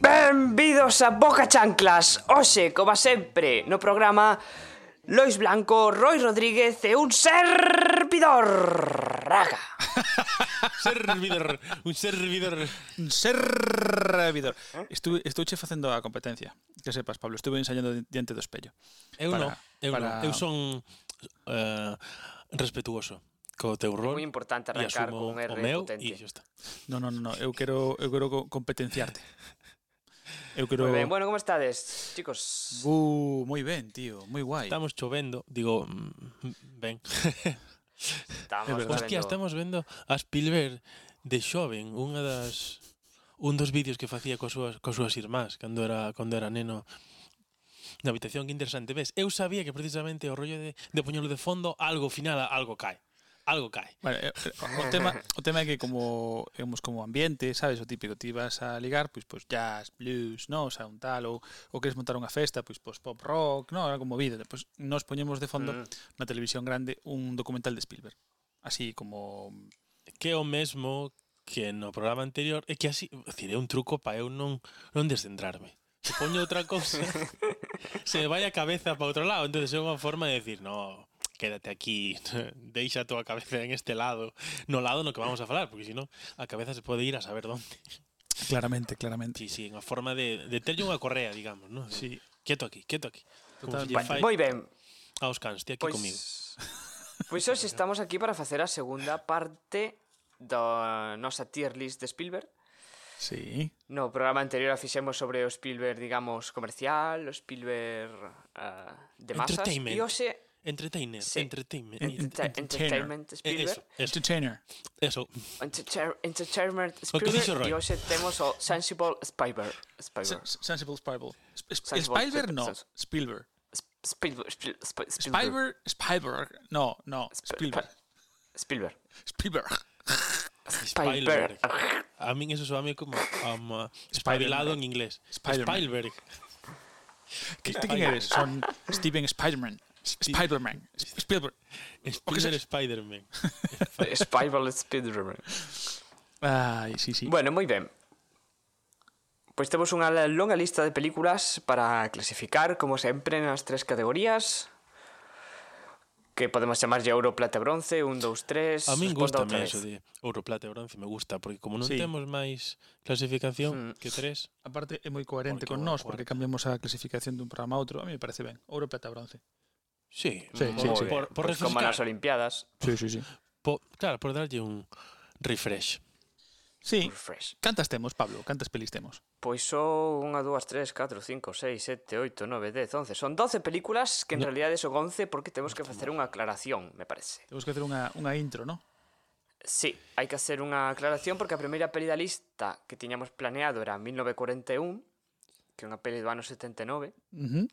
Benvidos a Boca Chanclas, hoxe, como sempre, no programa Lois Blanco, Roy Rodríguez e un servidor. Raga servidor, un servidor. Un servidor. Estuve, estuche facendo a competencia, que sepas, Pablo, estuve ensayando diante do espello. Eu para, non, eu, para... non. eu son eh respetuoso co teu rol. Moi importante arrancar con un R o meu potente. E está. No, no, no, no, eu quero eu quero competenciarte. Eu creo... Moi ben, bueno, como estades, chicos? Uh, moi ben, tío, moi guai. Estamos chovendo, digo, mm, ben. Estamos vendo... Hostia, estamos vendo a Spielberg de xoven, unha das un dos vídeos que facía coas súas, coas súas irmás cando era cando era neno na habitación. Que interesante ves? Eu sabía que precisamente o rollo de, de poñelo de fondo algo final algo cae algo cae. Bueno, eh, eh, o tema, o tema é que como digamos, como ambiente, sabes, o típico, ti vas a ligar, pois pois jazz, blues, no, o sea, un tal ou, ou queres montar unha festa, pois pois pop rock, no, algo movido. Pois nos poñemos de fondo mm. na televisión grande un documental de Spielberg. Así como que é o mesmo que no programa anterior, é que así, decir, é un truco para eu non non descentrarme. Se poño outra cousa, se me vai a cabeza para outro lado, entonces é unha forma de decir, no, quédate aquí, deixa a tua cabeza en este lado, no lado no que vamos a falar, porque senón a cabeza se pode ir a saber onde. Claramente, claramente. Sí, sí, unha forma de, de terlle unha correa, digamos, ¿no? Sí. Quieto aquí, quieto aquí. Total, fai... Moi ben. Aos cans, ti aquí pois... comigo. Pois hoxe estamos aquí para facer a segunda parte da nosa tier list de Spielberg. Sí. No programa anterior a fixemos sobre o Spielberg, digamos, comercial, o Spielberg uh, de masas. E hoxe Entertainer, Sí. entertainment. Enter-. Entertainment Spielberg. Eso, eso, Entertainer. eso. Enter- Entertainment Spielberg. E hoxe temos o Sensible Spielberg. Spielberg. Sensible Spielberg. Spielberg no, Sp- Spielberg. Spielberg. Spiel- Sp- Spielberg. No, no, Sp- Spielberg. Spielberg. Spielberg. Spielberg. A min eso soame como um, espabilado en inglés. Spielberg. ¿Qué, ¿Tú quién eres? Son Steven Spiderman. Spider-Man. Spider Spider-Man. Spider-Man. Spider-Man. Ai, sí, sí. Bueno, moi ben. Pois temos unha longa lista de películas para clasificar, como sempre, nas tres categorías que podemos chamarlle ouro, plata e bronce, un, dous, tres... A min gusta me eso de ouro, plata e bronce, me gusta, porque como non sí. temos máis clasificación mm. que tres... Aparte, é moi coherente porque con nós, porque cambiamos a clasificación dun programa a outro, a mí me parece ben, ouro, plata bronce. Sí, sí, sí, sí. Por, por pues como nas Olimpiadas. Sí, sí, sí. Po, claro, por darlle un refresh. Sí. Refresh. Cantas temos, Pablo? Cantas pelis temos? Pois son unha, dúas, tres, catro, cinco, seis, sete, oito, nove, dez, once. Son doce películas que en no. realidade son once porque temos que facer unha aclaración, me parece. Temos que hacer unha, unha intro, non? Sí, hai que hacer unha aclaración porque a primeira peli da lista que tiñamos planeado era 1941, que é unha peli do ano 79. Uh -huh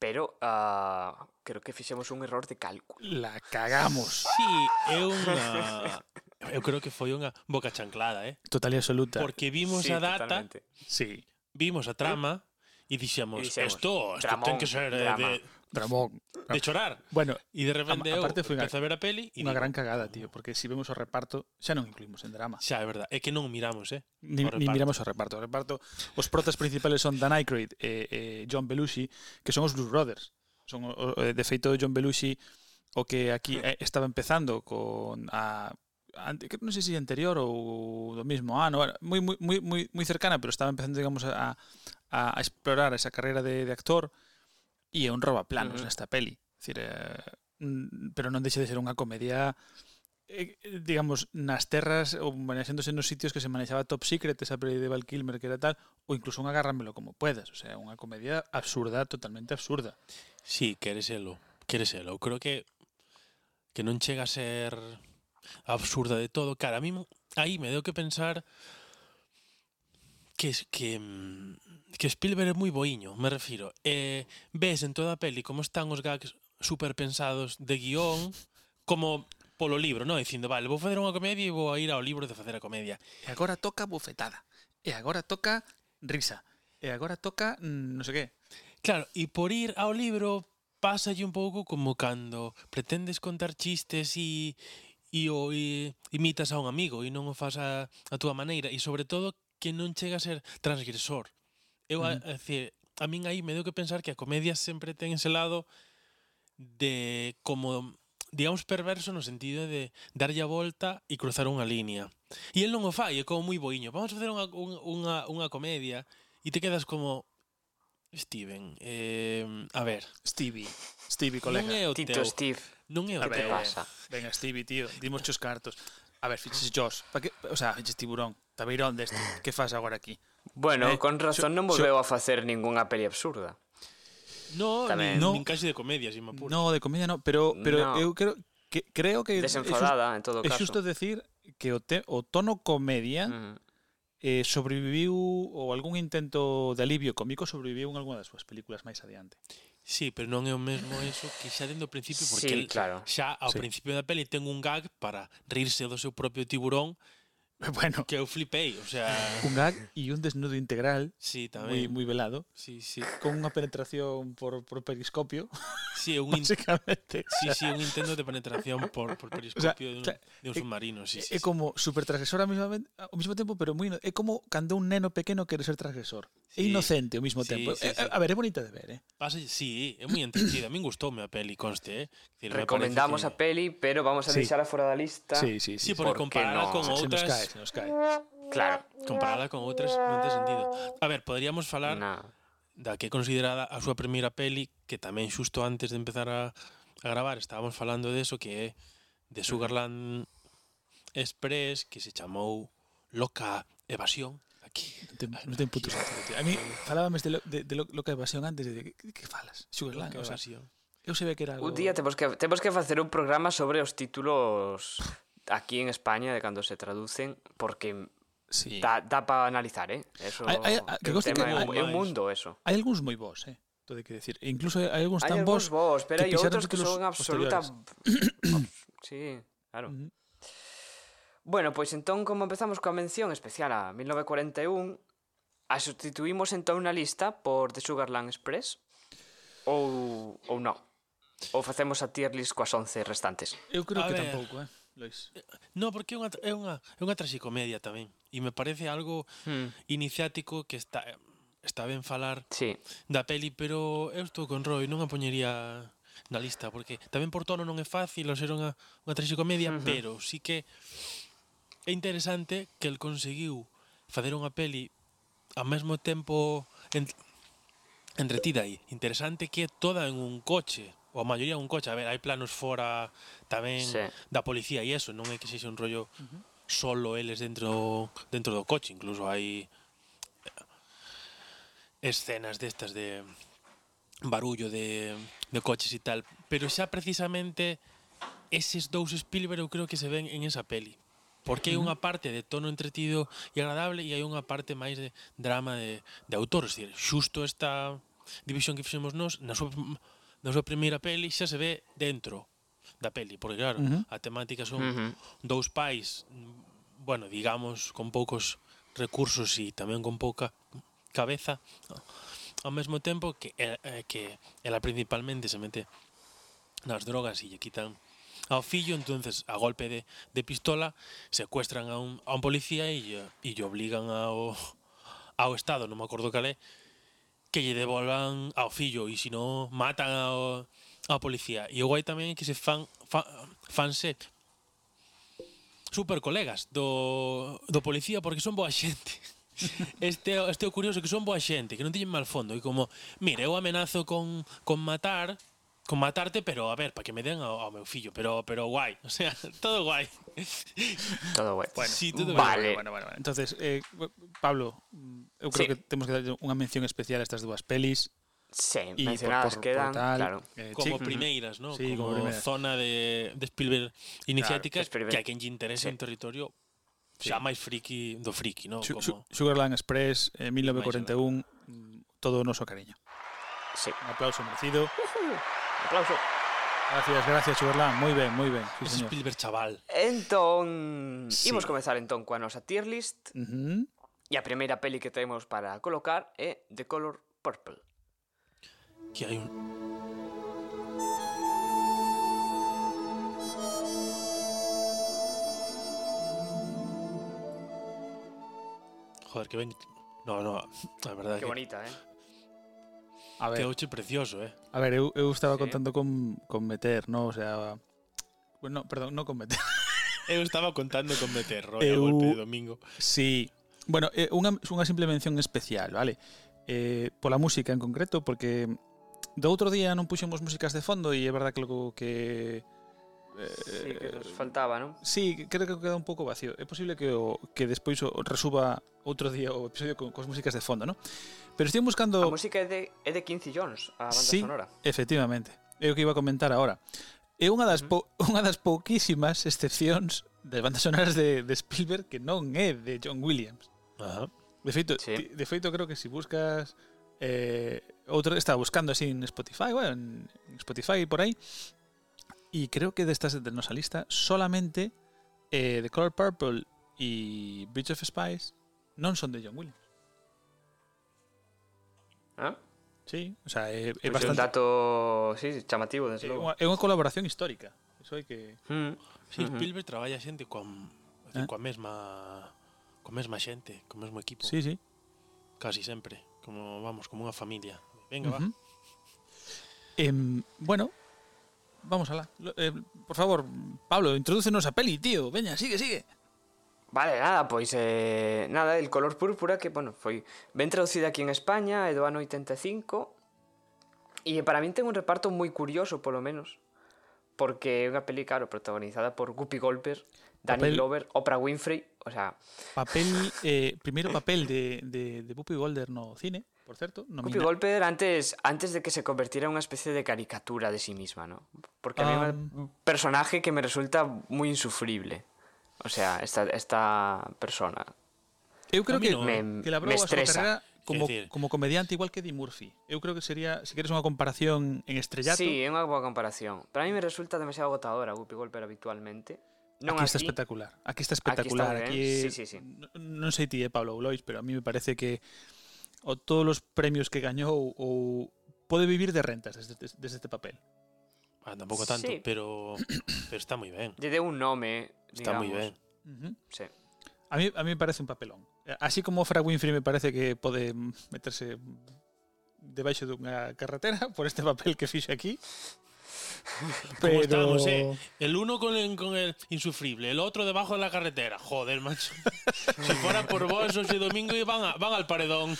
pero uh, creo que fixemos un error de cálculo. La cagamos. Sí, é unha Eu creo que foi unha boca chanclada, eh? Total e absoluta. Porque vimos sí, a data, totalmente. sí, vimos a trama eh? e dixemos, isto, isto ten que ser eh, de dramón. De chorar. Bueno, e de repente a, oh, aparte foi a ver a peli e unha gran cagada, tío, porque se si vemos o reparto, xa non incluímos en drama. Xa, é verdade, é que non miramos, eh. Ni, ni miramos o reparto, o reparto. Os protas principales son Dan Aykroyd e, e John Belushi, que son os Blues Brothers. Son o, o, de feito John Belushi o que aquí eh, estaba empezando con a que non sei se anterior ou do mesmo ano, ah, moi moi moi moi cercana, pero estaba empezando digamos a a, a explorar esa carreira de, de actor e é un robaplanos uh -huh. nesta peli. Decir, eh, mm, pero non deixe de ser unha comedia eh, digamos, nas terras ou manexándose nos sitios que se manexaba Top Secret, esa peli de Val Kilmer que era tal, ou incluso un agárramelo como puedas, o sea, unha comedia absurda, totalmente absurda. Sí, queres elo, Creo que que non chega a ser absurda de todo. Cara, a mí aí me deu que pensar que, que, mm, que Spielberg é moi boiño, me refiro. Eh, ves en toda a peli como están os gags super pensados de guión, como polo libro, non? Dicindo, vale, vou facer unha comedia e vou a ir ao libro de facer a comedia. E agora toca bufetada. E agora toca risa. E agora toca mm, non sei que. Claro, e por ir ao libro pásalle un pouco como cando pretendes contar chistes e, e o e, imitas a un amigo e non o fas a, a túa maneira e sobre todo que non chega a ser transgresor. Eu, a, a, decir, a min aí me deu que pensar que a comedia sempre ten ese lado de como digamos perverso no sentido de darlle a volta e cruzar unha liña. E el non o fai, é como moi boiño. Vamos a facer unha, unha, unha comedia e te quedas como Steven, eh, a ver... Stevie, Stevie, colega. Non é o Tito teu, Steve. Non é o a ver, teu. Pasa? Venga, Stevie, tío, dimos os cartos. A ver, fiches Josh, pa que, o sea, fiches tiburón tabeirón deste, que faz agora aquí? Bueno, eh, con razón xo, non volveu xo... a facer ningunha peli absurda. No, Tamén. Nin, no, nin casi de comedia, si me apuro. No, de comedia no, pero pero no. eu creo que creo que desenfadada é en todo caso. É xusto decir que o, te, o tono comedia mm. eh, sobreviviu ou algún intento de alivio cómico sobreviviu en algunha das súas películas máis adiante. Sí, pero non é o mesmo eso que xa dentro do principio porque sí, claro. xa ao sí. principio da peli ten un gag para rirse do seu propio tiburón Bueno. Que eu flipei, o sea... Un gag e un desnudo integral. Sí, tamén. Moi, velado. Sí, sí. Con unha penetración por, por periscopio. Sí, un... Básicamente. Sí, sí, un intento de penetración por, por periscopio o sea, de, un, o sea, de un submarino, sí, é, sí. É sí. como super transgresor ao mismo, ao mismo tempo, pero moi... É como cando un neno pequeno quere ser transgresor. Sí, é inocente ao mismo sí, tempo. Sí, eh, sí. A, a ver, é bonita de ver, eh? Pasa, sí, é moi entretida. A min gustoume a peli, conste, eh? Decir, Recomendamos que... a peli, pero vamos a sí. deixar fora da lista. Sí, sí, sí. sí porque, porque comparada no, con outras que nos cae. Claro. Comparada con outras non ten sentido. A ver, poderíamos falar no. da que é considerada a súa primeira peli que tamén xusto antes de empezar a, a gravar estábamos falando de eso que é de Sugarland Express que se chamou Loca Evasión aquí. Non ten, non ten puto sentido, tío. A mí falábamos de, lo, de, de Loca Evasión antes de que, que falas? Sugarland, o sea, evasión. Eu sabía que era algo... Un día temos que, temos que facer un programa sobre os títulos aquí en España de cando se traducen porque sí. dá, dá para analizar, eh? Eso, hai, hai, que coste que é un mundo eso. Hai algúns moi bons, eh? Todo que decir. E incluso hai algúns tan bons, bons pero hai outros que, son absoluta Sí, claro. Uh. Bueno, pois entón, como empezamos coa mención especial a 1941, a sustituímos entón na lista por The Sugarland Express ou, ou non? Ou facemos a tier list coas 11 restantes? Eu creo a que ver. tampouco, eh? Lois? Eh, no, porque é unha, é unha, é unha traxicomedia tamén. E me parece algo hmm. iniciático que está está ben falar sí. da peli, pero eu estou con Roy, non a poñería na lista, porque tamén por tono non é fácil, ou ser unha, unha traxicomedia, uh -huh. pero sí que é interesante que el conseguiu fazer unha peli ao mesmo tempo en, entretida e interesante que é toda en un coche ou a maioría un coche, a ver, hai planos fora tamén sí. da policía e eso, non é que sexe un rollo uh -huh. solo eles dentro dentro do coche, incluso hai escenas destas de barullo de, de coches e tal, pero xa precisamente eses dous Spielberg eu creo que se ven en esa peli. Porque hai unha parte de tono entretido e agradable e hai unha parte máis de drama de, de autor. É xusto esta división que fixemos nós na súa na súa primeira peli xa se ve dentro da peli, porque claro, uh -huh. a temática son uh -huh. dous pais, bueno, digamos, con poucos recursos e tamén con pouca cabeza, ao mesmo tempo que eh, que ela principalmente se mete nas drogas e lle quitan ao fillo, entonces a golpe de, de pistola secuestran a un, a un policía e lle, e lle obligan ao, ao Estado, non me acordo cal é, que lle devolvan ao fillo e se non matan ao, ao policía. E o guai tamén é que se fan, fan fanse super colegas do, do policía porque son boa xente. Este, este é o curioso que son boa xente, que non teñen mal fondo. E como, mire, eu amenazo con, con matar, con matarte, pero a ver, para que me den ao, ao meu fillo, pero pero guai, o sea, todo guai. todo guai. Bueno, sí, todo vale. Bueno, bueno, bueno, bueno. Entonces, eh, Pablo, mm, eu creo sí. que temos que dar unha mención especial a estas dúas pelis. Sí, y mencionadas por, por, quedan, por tal, claro. Eh, como sí. primeiras, ¿no? Sí, como, como zona de, de Spielberg iniciática claro, Spielberg. que a quen lle interese sí. un territorio sí. xa máis friki do friki, ¿no? Su, como... Sugarland Express, eh, 1941, mm, todo o noso cariño. Sí. Un aplauso merecido. Uh -huh. Aplauso. Gracias, gracias, Sugarland. Moi ben, moi ben. Sí, señor. Spielberg chaval. Entón, Sí. imos comezar entón coa nosa tier list Ujú. E a primeira peli que temos para colocar é The Color Purple. Que hai un... Joder, que ben... No, no, a verdade Que que, bonita, eh? A ver. Que oche precioso, eh? A ver, eu, eu estaba sí. contando con, con meter, no? O sea... Bueno, perdón, no con meter. eu estaba contando con meter, rollo eu, golpe de domingo. Sí. Bueno, eh, unha, unha simple mención especial, vale? Eh, pola música en concreto, porque do outro día non puxemos músicas de fondo e é verdad que logo que sí, que eh, nos eh, faltaba, non? Sí, creo que queda un pouco vacío. É posible que o que despois o resuba outro día o episodio con, coas músicas de fondo, non? Pero estou buscando A música é de é de Quincy Jones, a banda sí, sonora. efectivamente. É o que iba a comentar agora. É unha das po, unha das pouquísimas excepcións das bandas sonoras de, de Spielberg que non é de John Williams. Ajá. De feito, sí. de feito creo que se si buscas eh, outro estaba buscando así en Spotify, bueno, en Spotify por aí, Y creo que de estas de nuestra lista, solamente eh, The Color Purple y Bridge of Spies no son de John Williams. ¿Ah? Sí, o sea, es, pues bastante... un dato sí, chamativo, desde é unha, é unha colaboración histórica. Eso hai que... Mm. Sí, uh. Spielberg traballa xente con, eh? coa mesma coa mesma xente, co mesmo equipo. Sí, sí. Casi sempre, como vamos, como unha familia. Venga, uh -huh. va. Eh, bueno, vamos alá. Lo- eh, por favor, Pablo, introdúcenos a peli, tío. Veña, sigue, sigue. Vale, nada, pois eh, nada, el color púrpura que, bueno, foi ben traducida aquí en España, é do ano 85 e para min ten un reparto moi curioso, polo menos porque é unha peli, claro, protagonizada por Guppy Goldberg, Danny Papel- Glover, Oprah Winfrey, o sea, Papel, eh, primeiro papel de, de, de Whoopi Goldberg no cine, por certo. Guppy nomina- Goldberg antes, antes de que se convirtiera en unha especie de caricatura de sí misma, ¿no? Porque a mí é un personaje que me resulta moi insufrible. O sea, esta, esta persona. Eu creo A que, no, me- que la me a estresa. carrera como, como comediante igual que Eddie Murphy. Eu creo que sería, se queres unha comparación en estrellato, Sí, é unha boa comparación. Para mí me resulta demasiado agotadora Guppy Goldberg habitualmente. Non aquí está aquí, espectacular. Aquí está está espectacular. moi ben. Aquí, Sí, sí, sí. n- Non sei ti, eh, Pablo Lois, pero a mí me parece que o todos os premios que gañou ou pode vivir de rentas desde, desde este papel. Ah, tampouco tanto, Sí. pero pero está ben. lle deu un nome, Está moi ben. digamos. Ujú. Sí. A mí, a mí me parece un papelón. Así como Fra Winfrey me parece que pode meterse debaixo dunha carretera por este papel que fixe aquí. ¿Cómo estamos, eh? El uno con el, con el insufrible, el otro debajo de la carretera. Joder, macho. Si fuera por vos, ese domingo y van, a- van al paredón.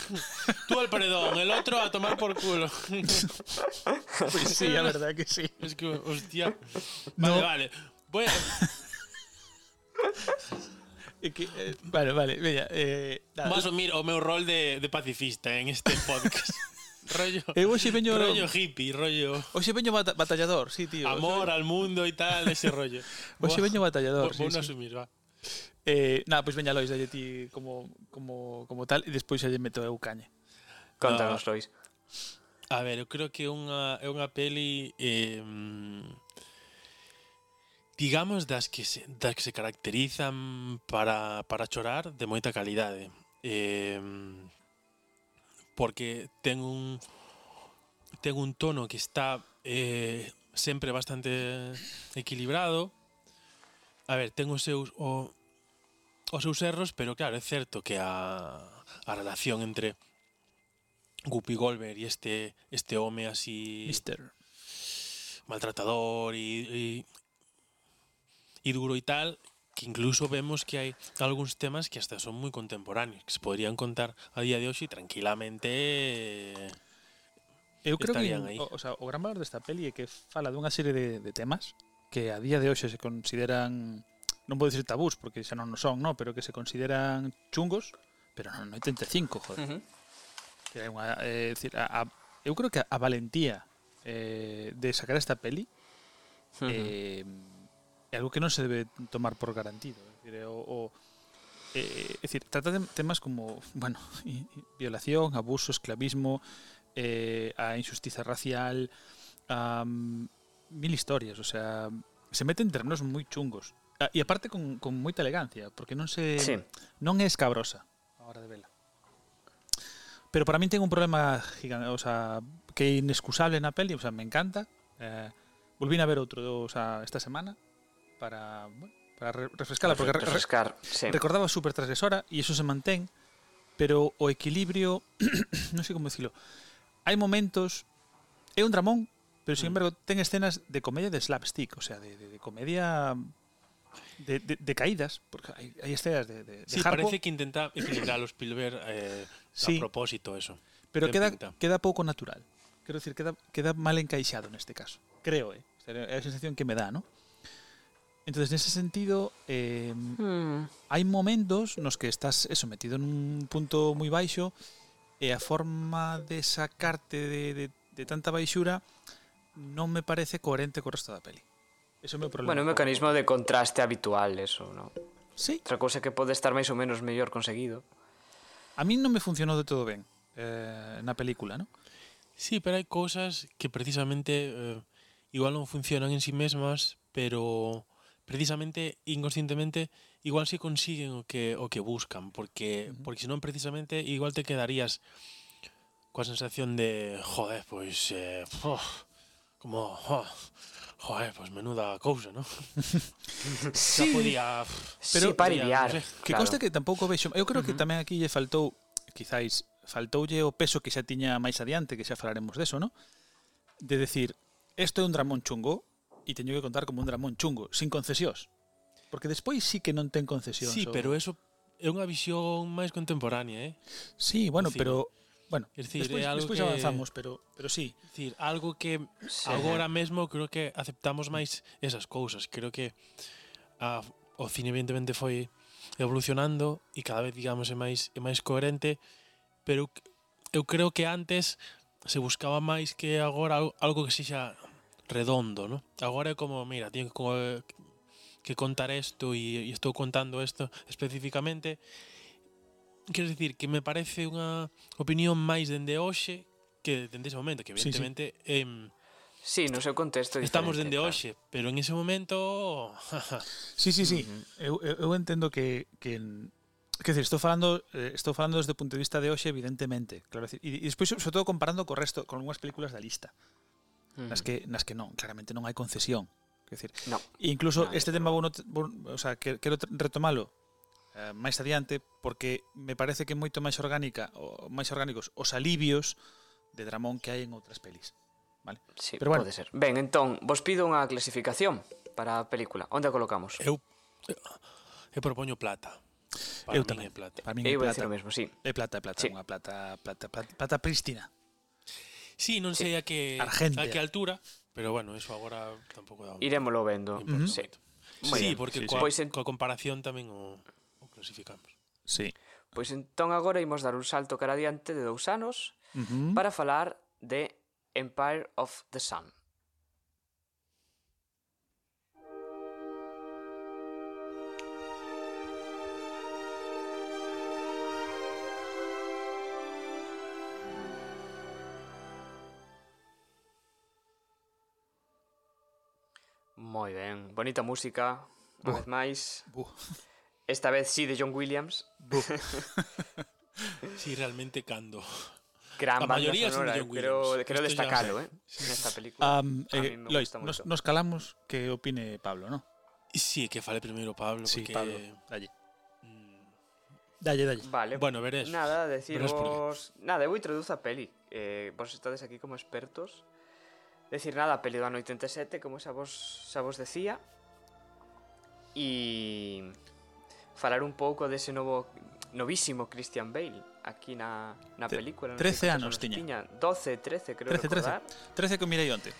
Tú al paredón, el otro a tomar por culo. Pois sí, a verdade que sí. Es que, hostia. No. Vale, vale. Voy a- que, eh, vale, vale, veña, eh, nada, a asumir o meu rol de, de pacifista en este podcast. rollo. Eh, eu hoxe veño rollo hippie, rollo. Hoxe veño bata batallador, sí, tío. Amor o sea... al mundo e tal, ese rollo. Hoxe veño batallador. Vou sí, sí. asumir, va. Eh, nada, pois pues veña Lois, dalle ti como, como, como tal e despois lle meto eu cañe. Contanos. Ah. Lois. A ver, eu creo que unha, é unha peli eh, digamos das que se, das que se caracterizan para, para chorar de moita calidade. Eh, porque ten un ten un tono que está eh, sempre bastante equilibrado. A ver, ten os seus o, os seus erros, pero claro, é certo que a, a relación entre Guppy Goldberg e este este home así Mister maltratador e, e, e duro e tal que incluso vemos que hai algúns temas que hasta son moi contemporáneos, que se podrían contar a día de hoxe tranquilamente Eu creo que aí. O, o, sea, o gran valor desta peli é que fala dunha serie de, de temas que a día de hoxe se consideran non vou dicir tabús porque xa non son, no, pero que se consideran chungos, pero non no 85, joder. Uh -huh. Que é unha, é, decir, a, a, eu creo que a, a valentía eh, de sacar esta peli uh -huh. eh, É algo que non se debe tomar por garantido. É dicir, o, o, eh, eh, é dicir, trata de temas como, bueno, violación, abuso, esclavismo, eh, a injusticia racial, a um, mil historias, o sea, se mete en terrenos moi chungos. Ah, e aparte con, con moita elegancia, porque non se sí. non é escabrosa a hora de vela. Pero para min ten un problema gigante, o sea, que é inexcusable na peli, o sea, me encanta. Eh, volvín a ver outro, o sea, esta semana, para, bueno, para refrescala, porque refrescar, sí. recordaba super transgresora e iso se mantén, pero o equilibrio, non sei como decirlo, hai momentos, é un dramón, pero sin mm. embargo ten escenas de comedia de slapstick, o sea, de, de, de comedia de, de, de caídas, porque hay, hay escenas de, de, de Sí, Harpo. parece que intenta equilibrar los Spielberg eh, sí, a propósito eso. Pero queda, pinta. queda pouco natural. Quero decir, queda, queda mal encaixado neste caso. Creo, eh. É a sensación que me dá, ¿no? Entonces, en ese sentido, eh, hmm. hai momentos nos que estás eso, metido en un punto moi baixo e a forma de sacarte de, de, de tanta baixura non me parece coherente co resto da peli. Eso é o meu problema. Bueno, un mecanismo de contraste habitual, eso, ¿no? Sí. Outra cousa que pode estar máis ou menos mellor conseguido. A mí non me funcionou de todo ben eh, na película, ¿no? Sí, pero hai cousas que precisamente eh, igual non funcionan en sí mesmas, pero precisamente inconscientemente igual si consiguen o que o que buscan, porque uh -huh. porque senón precisamente igual te quedarías coa sensación de joder, pois eh, oh, como oh, joder, pois menuda cousa, ¿no? sí. Xa podía pero sí, para idear. No sé. Que claro. conste que tampouco vexo, eu creo uh -huh. que tamén aquí lle faltou quizáis faltoulle o peso que xa tiña máis adiante, que xa falaremos deso, ¿no? De decir, isto é un dramón chungo, e teño que contar como un dramón chungo, sin concesións. Porque despois sí que non ten concesións. Sí, o... pero eso é unha visión máis contemporánea, eh? Sí, bueno, pero bueno, es decir, despois, algo despois que, avanzamos, pero pero sí. Es decir, algo que sí. agora mesmo creo que aceptamos máis esas cousas. Creo que a, o cine evidentemente foi evolucionando e cada vez digamos é máis é máis coherente, pero eu creo que antes se buscaba máis que agora algo que sexa redondo, ¿no? Agora é como, mira, teño que, que contar isto e, e estou contando isto especificamente. Quero dicir que me parece unha opinión máis dende hoxe que dende ese momento, que evidentemente sí, sí. Em, Sí, no seu contexto Estamos dende claro. hoxe, pero en ese momento Sí, sí, sí. Uh -huh. eu, eu entendo que que Quer decir, estou falando eh, estou falando desde o punto de vista de hoxe, evidentemente, claro, decir, e, e despois sobre todo comparando co resto con unhas películas da lista. Uh mm. nas que nas que non, claramente non hai concesión. Quer decir, no. incluso no, este tema vou, vou, o sea, quero, quero retomalo eh, máis adiante porque me parece que é moito máis orgánica, o, máis orgánicos os alivios de Dramón que hai en outras pelis. Vale? Sí, Pero bueno. pode ser. Ben, entón, vos pido unha clasificación para a película. Onde a colocamos? Eu eu propoño plata. Para eu tamén. Plata. Para min é plata. Eu vou dicir o mesmo, sí. É plata, é plata, sí. unha plata, plata, plata, plata prístina. Sí, non sei a que Argentia. a que altura, pero bueno, eso agora tampouco dá. Irémolo vendo. Mm -hmm. Sí. Muy sí, bien. porque sí, coa, sí. Pois en... coa comparación tamén o, o clasificamos. Sí. Pois entón agora imos dar un salto cara adiante de dous anos uh -huh. para falar de Empire of the Sun. Moi ben, bonita música, Buh. vez máis. Buh. Esta vez sí de John Williams. Buh. Sí, realmente cando. Gran A maioría son de sonora, John quero, Williams. ya destacarlo, sé. eh, nesta película. Um, eh, Lois, nos, nos calamos que opine Pablo, ¿no? Sí, que fale primeiro Pablo, Sí, porque... Pablo. Dalle. mm, Dalle, dalle. Vale, Bueno, veres. Nada, Verás decirvos... Nada, eu introduzo a peli. Eh, vos estades aquí como expertos. Decir nada, a peli do ano 87, como xa vos, xa vos decía. E falar un pouco dese novo novísimo Christian Bale aquí na, na película. 13 anos tiña. tiña. 12, 13, creo 13, recordar. 13. 13 que mirei onte.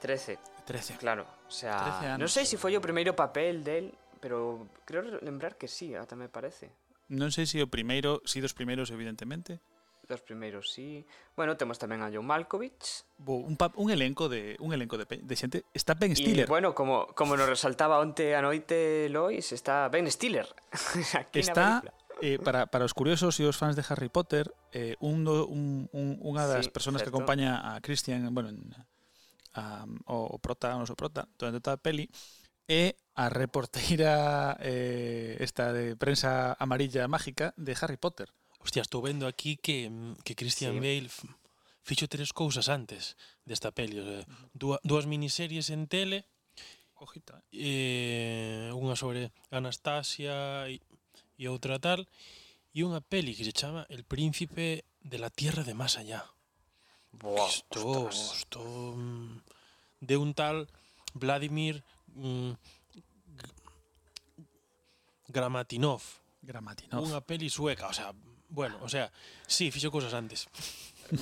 13. 13. Claro, o sea, non sei se si foi o primeiro papel del, pero creo lembrar que sí, ah, ata me parece. Non sei se si o primeiro, si dos primeiros evidentemente, dos primeiros sí. Bueno, temos tamén a John Malkovich. Bo, un, pa, un elenco de un elenco de, de xente está Ben Stiller. E, bueno, como como nos resaltaba onte a noite Lois, está Ben Stiller. Aquí está eh, para, para os curiosos e os fans de Harry Potter, eh, un, un, un, unha das sí, personas certo. que acompaña a Christian, bueno, en, a, o, o prota, non o prota, durante toda a peli, é a reporteira eh, esta de prensa amarilla mágica de Harry Potter. Hostia, estou vendo aquí que, mm, que Christian Sí. Bale fixo tres cousas antes desta peli. O sea, dúas miniseries en tele, Ojita. eh. eh, unha sobre Anastasia e, e outra tal, e unha peli que se chama El príncipe de la tierra de más allá. Buah, Isto, mm, de un tal Vladimir mm, Gramatinov. Gramatinov. Unha peli sueca, o sea, bueno, o sea, sí, fixo cousas antes.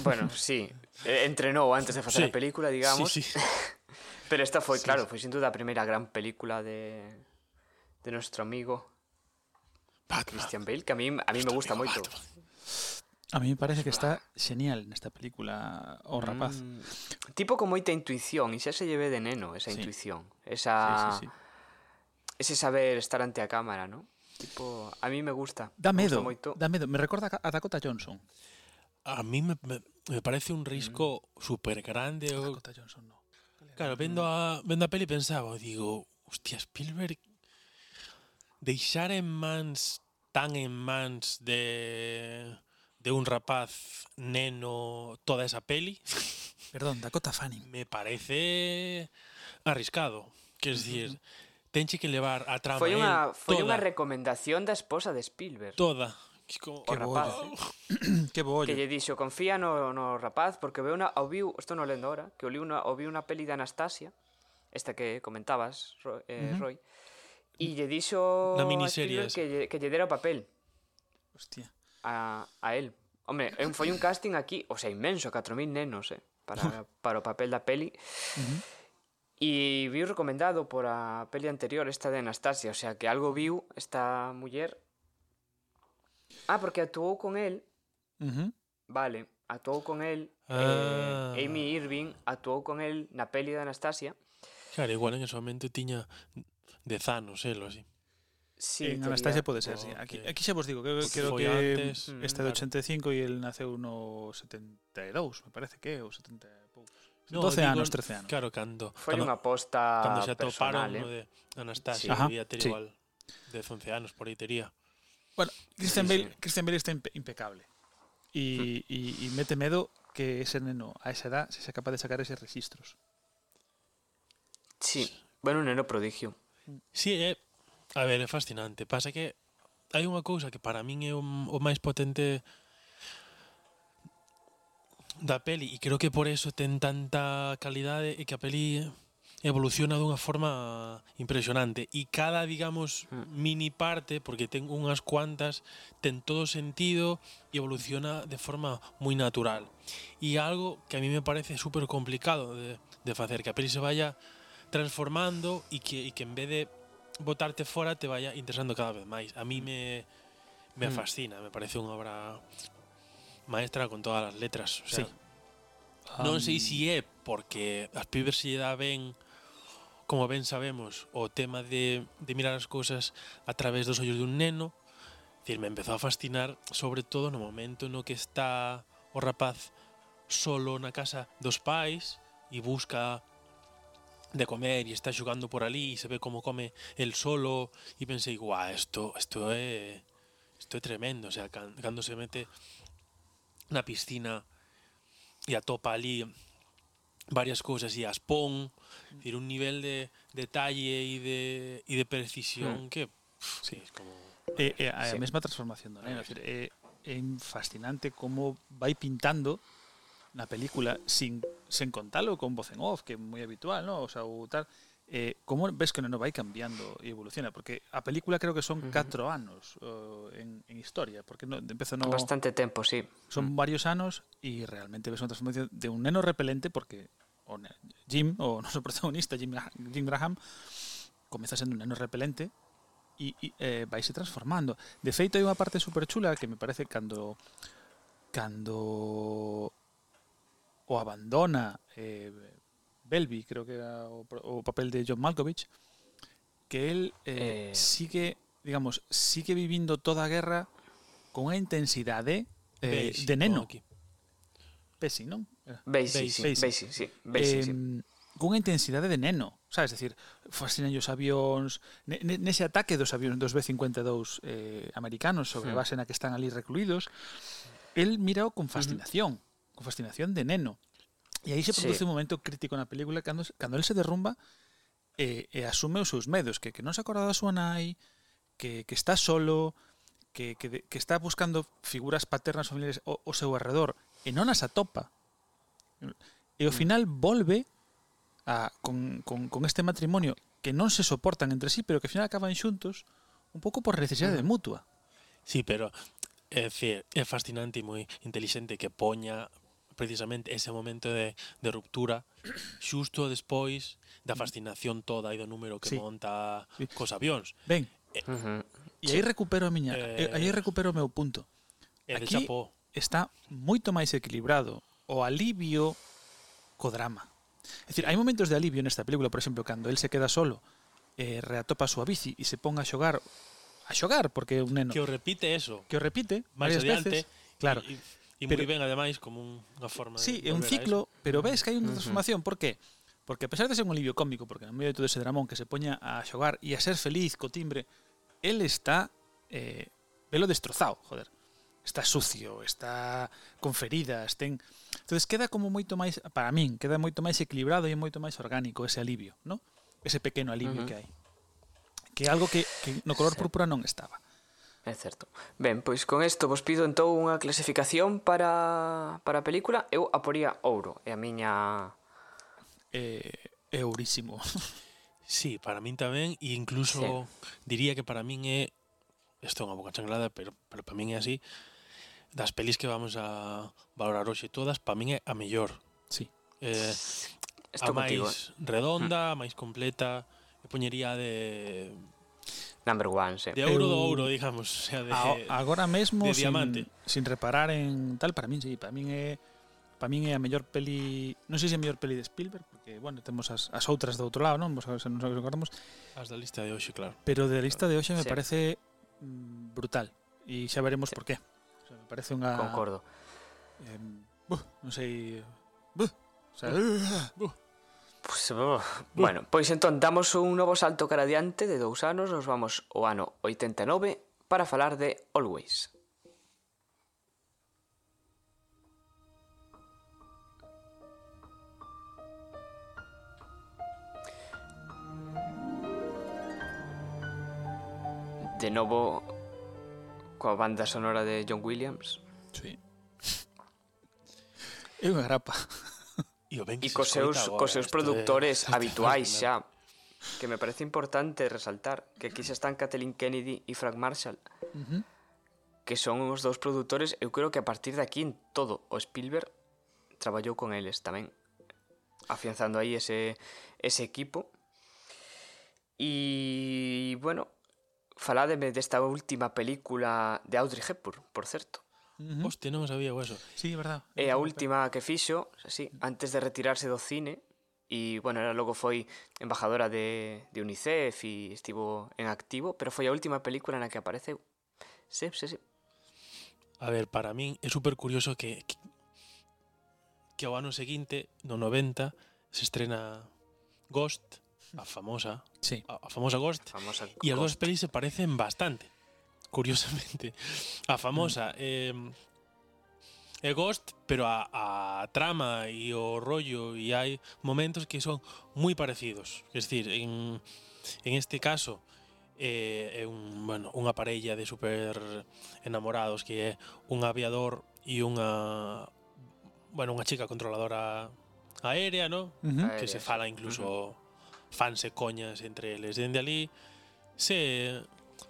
Bueno, sí. Eh, Entrenou antes de facer Sí. a película, digamos. Sí, sí. Pero esta foi, Sí, claro, sí. foi sin duda a primeira gran película de de nuestro amigo Batman. Christian Bale, que a mí a mí me gusta moito. Batman. A mí me parece que está genial nesta película O rapaz. Mm, tipo con moita intuición, e xa se lleve de neno esa Sí. intuición, Sí, esa sí, sí. ese saber estar ante a cámara, ¿no? Tipo, a mí me gusta. Dá medo, me gusta moito. dá medo. Me recorda a Dakota Johnson. A mí me, me, me parece un risco mm. super grande. A Dakota Johnson no. Claro, vendo a, vendo a peli pensaba, digo, hostia, Spielberg deixar en mans tan en mans de de un rapaz neno toda esa peli. Perdón, Dakota Fanning. Me parece arriscado. Quiero decir tenche que levar a trama Foi unha foi unha recomendación da esposa de Spielberg. Toda. Que, como, que rapaz, bollo. Eh? que bollo. Que lle dixo, confía no, no rapaz, porque veu una, o viu, isto non lendo ahora, que o, liu una, o viu unha peli de Anastasia, esta que comentabas, Roy, eh, uh -huh. Roy e lle dixo na miniserie que, lle, que lle dera o papel. Hostia. A, a él. Hombre, foi un casting aquí, o sea, inmenso, 4.000 nenos, eh, para, para o papel da peli. Uh -huh E viu recomendado por a peli anterior esta de Anastasia, o sea que algo viu esta muller. Ah, porque actuou con el. Uh -huh. Vale, actuou con el. Eh, ah. Eh, Amy Irving actuou con el na peli de Anastasia. Claro, igual en ese momento tiña de zanos, eh, elo, así. Sí, eh, en Anastasia pode ser, sí. Aquí, aquí xa vos digo, que, creo que antes, mm. este de 85 e el naceu no 72, me parece que, ou 70 No, 12 digo, anos, 13 anos. Claro, cando... Foi cando, unha aposta Cando xa personal, toparon eh? de Anastasia, sí. Ajá, debía ter sí. igual de 11 anos, por aí tería. Bueno, Christian, sí, Bale, sí. Christian Bale está impe impecable. E, e, e mete medo que ese neno a esa edad se sea capaz de sacar eses registros. Sí, bueno, un neno prodigio. Sí, é, a ver, é fascinante. Pasa que hai unha cousa que para min é o, o máis potente da peli e creo que por eso ten tanta calidade e que a peli evoluciona dunha forma impresionante e cada, digamos, hmm. mini parte, porque ten unhas cuantas, ten todo sentido e evoluciona de forma moi natural. E algo que a mí me parece super complicado de, de facer, que a peli se vaya transformando e que, e que en vez de botarte fora te vaya interesando cada vez máis. A mí hmm. me, me hmm. fascina, me parece unha obra maestra con todas as letras. O sea, sí. Um, non sei se si é porque as pibes se lle dá ben como ben sabemos, o tema de, de mirar as cousas a través dos ollos dun neno, dicir, me empezou a fascinar sobre todo no momento no que está o rapaz solo na casa dos pais e busca de comer e está xogando por ali e se ve como come el solo e pensei, guau, isto, isto é isto é tremendo, o sea, cando se mete na piscina e atopa ali varias cousas e as pon, ir un nivel de detalle e de, e de precisión mm. que... Pff, sí, es como... Eh, eh, a sí. mesma transformación, ¿no? é, eh, é fascinante como vai pintando na película sin, sen contalo con voz en off, que é moi habitual, ¿no? o sea, o tal... Eh, Eh, como ves que non vai cambiando e evoluciona? Porque a película creo que son 4 uh -huh. anos uh, en, en historia, porque no, empeza no... Bastante tempo, sí. Son uh -huh. varios anos e realmente ves unha transformación de un neno repelente porque o Jim, o noso protagonista, Jim, Jim Graham, comeza sendo un neno repelente e, e eh, vaise transformando. De feito, hai unha parte superchula que me parece cando cando o abandona eh, Belby, creo que era, o, o papel de John Malkovich, que él eh, eh. sigue, digamos, sigue vivindo toda a guerra con unha intensidade eh, de neno. Aquí. Pesi, non? Basie, sí. Basie, sí. Beisi, eh, sí. Cunha intensidade de neno. Sabes, decir, fascinan os avións, nese ataque dos avións dos B-52 eh, americanos sobre a base na que están ali recluídos, el mirao con fascinación, con fascinación de neno. E aí se produce sí. un momento crítico na película cando, cando el se derrumba e, e asume os seus medos, que, que non se acorda da súa nai, que, que está solo, que, que, que está buscando figuras paternas familiares ao, ao seu arredor e non as atopa. E ao mm. final volve a, con, con, con este matrimonio que non se soportan entre sí, pero que ao final acaban xuntos un pouco por necesidade uh mutua. Sí, pero é, é fascinante e moi inteligente que poña precisamente ese momento de, de ruptura xusto despois da fascinación toda e do número que sí. monta sí. cos avións. Ben. Eh, uh -huh. E aí recupero a miña, eh, aí recupero o meu punto. Eh, Aquí está moito máis equilibrado o alivio co drama. É dicir, hai momentos de alivio nesta película, por exemplo, cando el se queda solo, eh, reatopa a súa bici e se pon a xogar a xogar porque é un neno. Que o repite eso. Que o repite varias adiante, veces. Claro. Y, y E pero, moi ben, ademais, como unha forma sí, de... Sí, é un ciclo, pero ves que hai unha transformación. Uh -huh. Por qué? Porque a pesar de ser un alivio cómico, porque no medio de todo ese dramón que se poña a xogar e a ser feliz co timbre, él está eh, velo destrozado, joder. Está sucio, está con feridas, ten... entonces queda como moito máis, para min, queda moito máis equilibrado e moito máis orgánico ese alivio, ¿no? Ese pequeno alivio uh -huh. que hai. Que é algo que, que no color púrpura non estaba. É certo. Ben, pois con isto vos pido entón unha clasificación para, para a película. Eu a poría ouro, é a miña... Eh, é ourísimo. sí, para min tamén, e incluso sí. diría que para min é... Isto é unha boca changlada, pero, pero para min é así. Das pelis que vamos a valorar hoxe todas, para min é a mellor. Sí. Eh, a máis contigo, eh? redonda, mm. a máis completa, e poñería de number one, sí. De ouro do ouro, digamos, o sea, de, a, agora mesmo de sin, diamante. sin reparar en tal, para min sí, para min é para min é a mellor peli, non sei se é a mellor peli de Spielberg, porque bueno, temos as, as outras do outro lado, non? Vos se nos acordamos. As da lista de hoxe, claro. Pero de lista de hoxe me sí. parece mm, brutal e xa veremos sí. por qué. O sea, me parece unha Concordo. Eh, buh, non sei, buh, o sea, buh, buh Pues, bueno, pois entón damos un novo salto cara adiante de dous anos, nos vamos ao ano 89 para falar de Always. De novo coa banda sonora de John Williams sí. É unha grapa. E, o ben que e cos seus, agora, cos seus produtores é... habituais xa. Que me parece importante resaltar que aquí xa están Kathleen Kennedy e Frank Marshall. Uh -huh. Que son os dous produtores, eu creo que a partir de aquí en todo o Spielberg traballou con eles tamén. Afianzando aí ese, ese equipo. E, bueno, faládeme desta última película de Audrey Hepburn, por certo. Uh -huh. Hostia, non sabía eso Sí, verdad. É a última que fixo, sí, antes de retirarse do cine e, bueno, era logo foi embajadora de, de UNICEF e estivo en activo, pero foi a última película na que apareceu. Sí, sí, sí. A ver, para min é super curioso que, que que ao ano seguinte, no 90, se estrena Ghost, a famosa, Sí. a, a famosa Ghost, Famosa e as dúas Ghost. pelis se parecen bastante. curiosamente, a famosa. Eh, é Ghost, pero a, a trama e o rollo e hai momentos que son moi parecidos. Es decir, en, en este caso eh, é un, bueno, unha parella de super enamorados que é un aviador e unha bueno, unha chica controladora aérea, ¿no? Uh -huh. Que aérea, se fala incluso uh -huh. fanse coñas entre eles dende ali se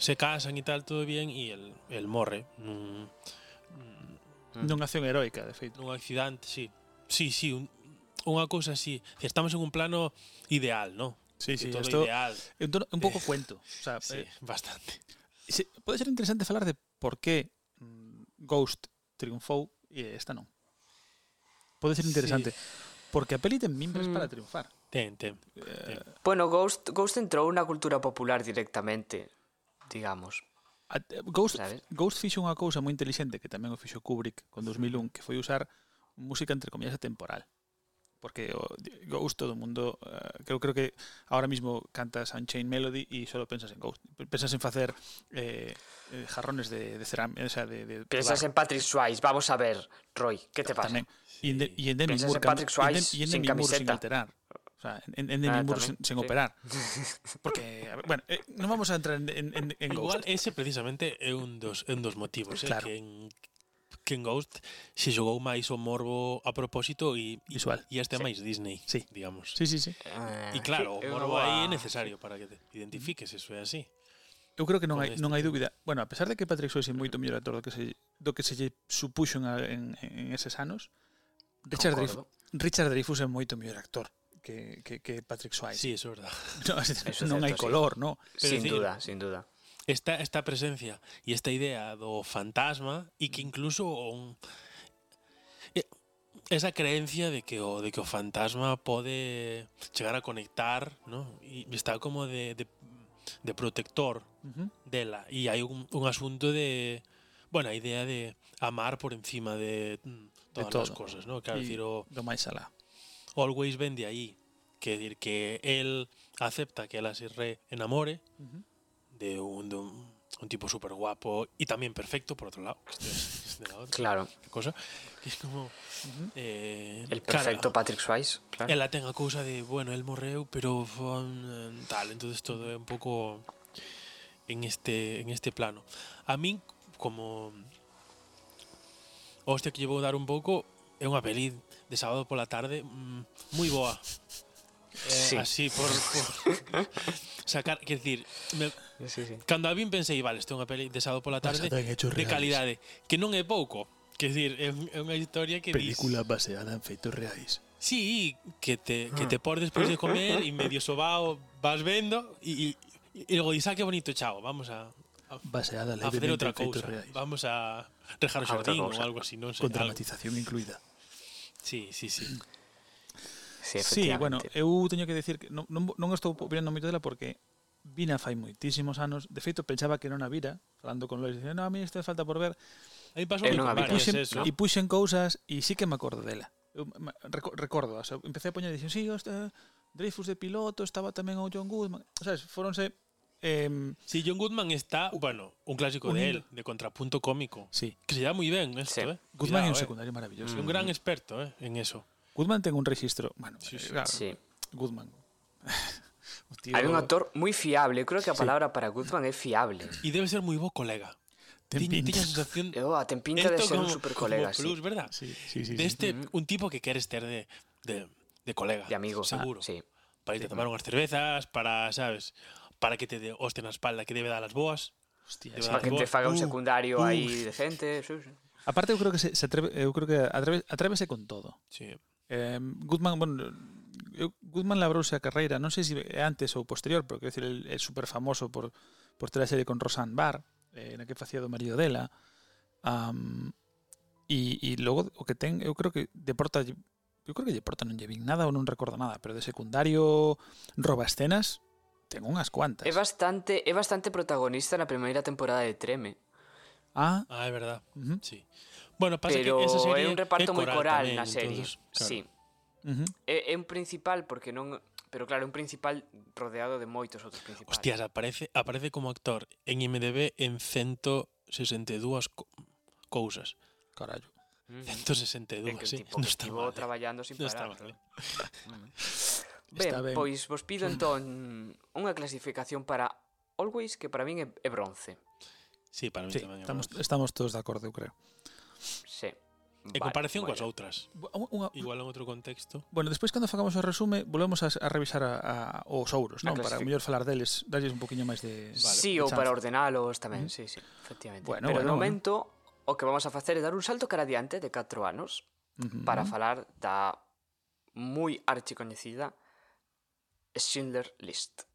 se casan e tal, todo bien, e el, el morre nun, Nunha acción heroica, de feito. Nun accidente, sí. Sí, sí, un, unha cousa así. Estamos en un plano ideal, ¿no? Sí, sí, todo esto, ideal. Entorno, un pouco eh, cuento. O sea, sí, eh, bastante. Sí, pode ser interesante falar de por qué mm, Ghost triunfou e esta non. Pode ser interesante. Sí. Porque a peli ten mimbres mm. para triunfar. Ten, ten. Eh, ten. Eh, bueno, Ghost, Ghost entrou na cultura popular directamente. Digamos. Eh, Ghost, Sabes? Ghost fixo unha cousa moi inteligente que tamén o fixo Kubrick con 2001, que foi usar música entre comillas atemporal. porque o Ghost todo o mundo eh, creo creo que ahora mismo cantas Unchained Melody y solo pensas en Ghost. Pensas en facer eh, eh, jarrones de, de cerámica, o sea, de, de Piensas en Patrick Swayze. Vamos a ver, Roy, ¿qué te pasa? E en, de- e en Demi Piensas Moore, en Patrick en Swayze e en sin Demi Moore sin alterar. O sea, en, en ah, Edimburgo sin, sin sí. operar. Porque, ver, bueno, eh, non vamos a entrar en, en, en Igual Ghost. ese precisamente é un dos, un dos motivos, ¿eh? claro. eh, que en que en Ghost se xogou máis o morbo a propósito e visual e este sí. máis Disney, sí. digamos. Sí, sí, sí. E claro, o morbo aí é necesario para que te identifiques, eso é así. Eu creo que non hai, non hai eh, dúbida. Bueno, a pesar de que Patrick Swayze é moito mellor actor do que se do que se lle supuxo en, en, en eses anos, Richard Dreyfus, Richard Dreyfus é moito mellor actor que, que, que Patrick Swayze. Sí, eso é verdad. No, eso non certo, hai color, sí. no? Pero sin decir, duda, sin duda. Esta, esta presencia e esta idea do fantasma e que mm. incluso un, eh, esa creencia de que o de que o fantasma pode chegar a conectar, ¿no? E está como de, de, de protector uh -huh. dela e hai un, un asunto de bueno, a idea de amar por encima de mm, todas de as cosas, ¿no? Quero decir o do máis alá. Always ven de aí, que decir que él acepta que ela se re enamore Uh -huh. de un, de un, un tipo súper guapo y también perfecto, por otro lado. que esto es de la otra Claro. cosa. Que es como. eh, El perfecto Patrick Swayze. Claro. Ela ten a cousa de, bueno, el morreu, pero um, tal, entonces todo é un pouco en este en este plano. A min como hostia que llevo dar un pouco é unha peli de sábado pola tarde mm, moi boa. Eh, sí. Así por, por sacar, quer dicir, me, sí, sí. cando a vin pensei, vale, isto é unha peli de sábado pola tarde de calidade, eh, que non é pouco. Quer dicir, é, un, é unha historia que película dis... baseada en feitos reais. Sí, que te, que te por despois de comer e medio sobao vas vendo e, e, e logo dis, ah, que bonito, chao, vamos a, a baseada a facer outra cousa. Reais. Vamos a rejar o xardín ou algo así, non sei. Con dramatización algo. incluída. Sí, sí, sí. Sí, sí bueno, eu teño que decir que non, non, non estou opinando moito dela porque vina fai moitísimos anos. De feito, pensaba que non a vira, falando con Lois, dicendo, no, a mí isto falta por ver. Aí pasou eh, non e, puxen, eso, e puxen cousas e sí que me acordo dela. Eu, me, recordo, o sea, empecé a poñer e dixen, sí, hosta, Dreyfus de piloto, estaba tamén o John Goodman. Sabes, foronse eh, Sí, John Goodman está, bueno, un clásico de él, de contrapunto cómico, sí, que se da moi ben esto, Sí. eh. Goodman é un eh. secundario maravilloso. É un gran experto, eh, en eso. Goodman ten un registro, bueno, Sí, sí. claro, Sí. Goodman. Tío Hai un actor moi fiable. Eu creo que a Sí. palabra para Goodman é fiable. E debe ser moi bo colega. a sensación a ten pinta de ser un como, super como colega, sí. plus, ¿verdad? Sí, sí, sí. de sí. este, un tipo que queres ter de, de, de colega. De amigo. Seguro. Ah, sí. Para irte a tomar unhas cervezas, para, sabes, para que te dé hostia na espalda que debe dar as boas. Hostia, para que boas. te faga un uh, secundario uh, aí uh. decente. Sí, sí. Aparte eu creo que se, se atreve, eh, eu creo que atreve, atrévese con todo. Sí. Eh, Goodman, bueno, eu, Goodman labrouse a carreira, non sei se é antes ou posterior, porque decir, é super famoso por, por ter a serie con Roseanne Barr, eh, na que facía do marido dela. Um, e, e logo o que ten, eu creo que deporta eu creo que de porta non lle vin nada ou non recordo nada, pero de secundario roba escenas ten unhas cuantas. É bastante, é bastante protagonista na primeira temporada de Treme. Ah, Ah, é verdad. uh -huh, Sí. Bueno, pasa Pero que esa serie é un reparto é moi coral tamén, na serie. entonces, claro. Sí. uh -huh. É, é un principal porque non... Pero claro, un principal rodeado de moitos outros principales. Hostias, aparece, aparece como actor en IMDB en 162 co cousas. carallo. Mm. 162, É que sí. tipo que está mal. eh. traballando sin Non está parar. mal. Ben, Está ben, pois vos pido entón unha clasificación para Always que para min é bronce. Sí, para mí sí, tamén é estamos, bronce. estamos todos de acordo, eu creo. Sí. En vale, comparación vale. coas outras. Unha, Igual en outro contexto. Bueno, despois cando facamos o resume, volvemos a, a revisar a, a os ouros, non? Para mellor falar deles, darlles un poquinho máis de vale. Sí, de ou para ordenalos tamén, mm. sí, sí, efectivamente. Bueno, Pero bueno, no momento o que vamos a facer é dar un salto cara adiante de 4 anos uh -huh. para falar da moi archicoñecida Schindler List.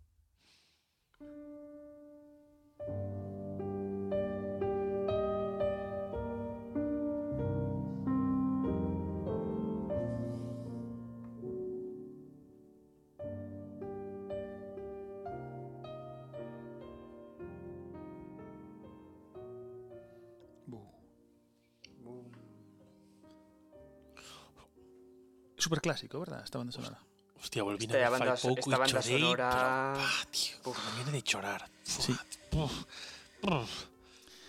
Es super clásico, verdad? Esta banda sonora. Hostia, volví a banda, fa pouco esta banda chorei, sonora... pero, pá, tío, Uf. de chorar. Sí. Uf, uf.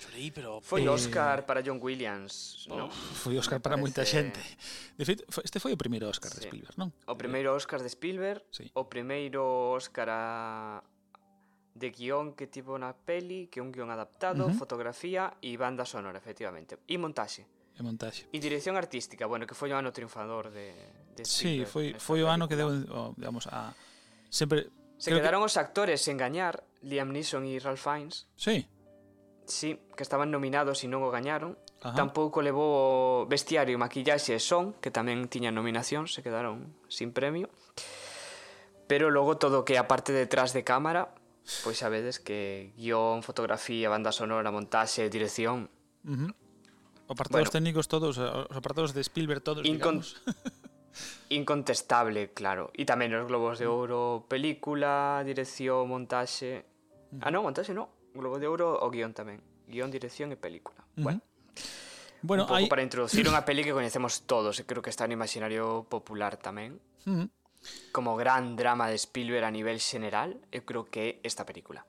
Chorei, pero... Foi eh... Oscar para John Williams, non? Foi Oscar para parece... moita xente. De feito, este foi o primeiro Oscar sí. de Spielberg, non? O primeiro Oscar de Spielberg, sí. o primeiro Oscar a de guión que tivo na peli, que é un guión adaptado, uh -huh. fotografía e banda sonora, efectivamente. E montaxe. E montaxe. E dirección artística, bueno, que foi o ano triunfador de, de Sí, foi, foi o ano que deu, digamos, a... Sempre, Se quedaron que... os actores sen gañar, Liam Neeson e Ralph Fiennes. Sí. Sí, que estaban nominados e non o gañaron. Ajá. Tampouco levou vestiario, maquillaxe e son, que tamén tiñan nominación, se quedaron sin premio. Pero logo todo que a parte detrás de cámara, pois sabedes que guión, fotografía, banda sonora, montaxe, dirección... Uh -huh. Apartados bueno, técnicos todos, os apartados de Spielberg todos, incon digamos. incontestable, claro. E tamén os Globos de Ouro, película, dirección, montaxe... Ah, non, montaxe non. Globos de Ouro o guión tamén. Guión, dirección e película. Uh -huh. Bueno. Bueno, un pouco hai... para introducir unha peli que coñecemos todos e creo que está no imaginario popular tamén. Uh -huh. Como gran drama de Spielberg a nivel general, eu creo que é esta película.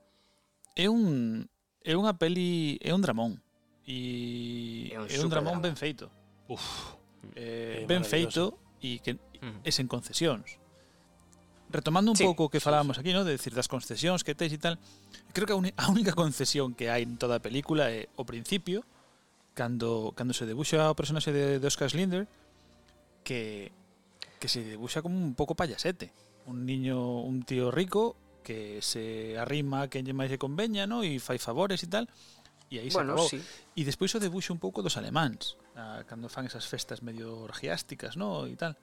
É un é unha peli, é un dramón. E é un, é un dramón drama. ben feito. Uf. Eh, ben feito e que mm. e sen concesións. Retomando un sí, pouco o que falábamos sí, sí. aquí, ¿no? de decir das concesións que tes e tal, creo que a única concesión que hai en toda a película é o principio, cando cando se debuxa o personaxe de, de Oscar Slinder, que que se debuxa como un pouco payasete, un niño, un tío rico que se arrima a quen lle máis se conveña, ¿no? E fai favores e tal, e aí bueno, se acabou. Sí. E despois o debuxo un pouco dos alemáns, ah, a, cando fan esas festas medio orgiásticas, no, e tal.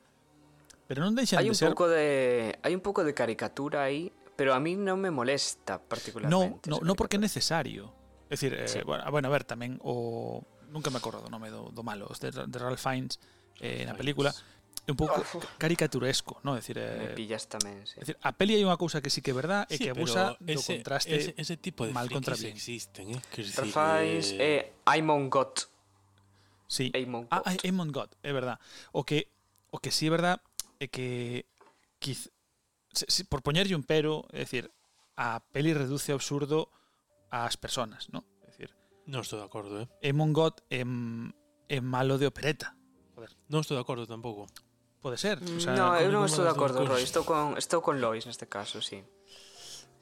Pero non deixan hai un de ser... Pouco de, hai un pouco de caricatura aí, pero a mí non me molesta particularmente. No, no, no porque é necesario. É dicir, eh, sí. eh, bueno, ah, bueno, a ver, tamén o... Nunca me acordo do nome do, do malo, de, de Ralph Fiennes eh, na película. Fiennes un pouco caricaturesco, non? Decir, eh, Me pillas tamén, sí. Decir, a peli hai unha cousa que sí que é verdad sí, e que abusa ese, do contraste ese, ese tipo de mal contra bien. existen, eh? Que Trafais, eh... eh, I'm on God. Sí. Amon Got. Ah, ah Amon God, é verdad. O que o que sí é verdad é que quiz, se, se, por poñerlle un pero, é dicir, a peli reduce ao absurdo ás persoas, non? É dicir, non estou de acordo, eh. Amon God é, é malo de opereta. Joder. Non estou de acordo tampouco. Pode ser. O sea, no, eu non estou de acordo, Roy. Estou con, estou con Lois neste caso, sí.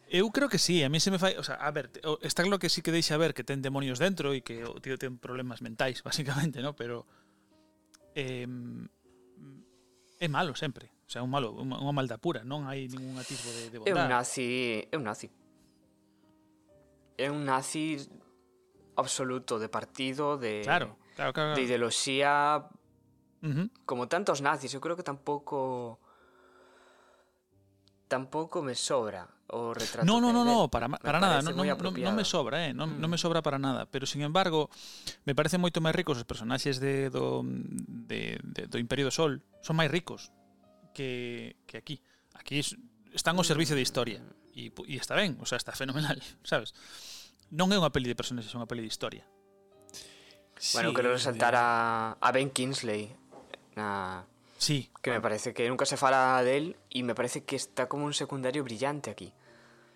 Eu creo que sí, a mí se me fai, o sea, a ver, está claro que sí que deixa ver que ten demonios dentro e que o tío ten problemas mentais, basicamente, ¿no? Pero eh, é malo sempre, o sea, un malo, unha, unha maldad pura, non hai ningún atisbo de, de bondad. É un nazi, é un nazi. É un nazi absoluto de partido, de Claro, claro, claro, claro. de ideoloxía uh -huh. como tantos nazis, eu creo que tampouco tampouco me sobra o retrato. No, no, no, no, para, para nada, no, no, no, no me sobra, eh, non, mm. me sobra para nada, pero sin embargo, me parecen moito máis ricos os personaxes de do de, de do Imperio do Sol, son máis ricos que que aquí. Aquí están ao servicio de mm. historia e e está ben, o sea, está fenomenal, sabes? Non é unha peli de personaxes, é unha peli de historia. Bueno, sí, quero resaltar a, a Ben Kingsley na Sí. Que me parece que nunca se fala del e me parece que está como un secundario brillante aquí.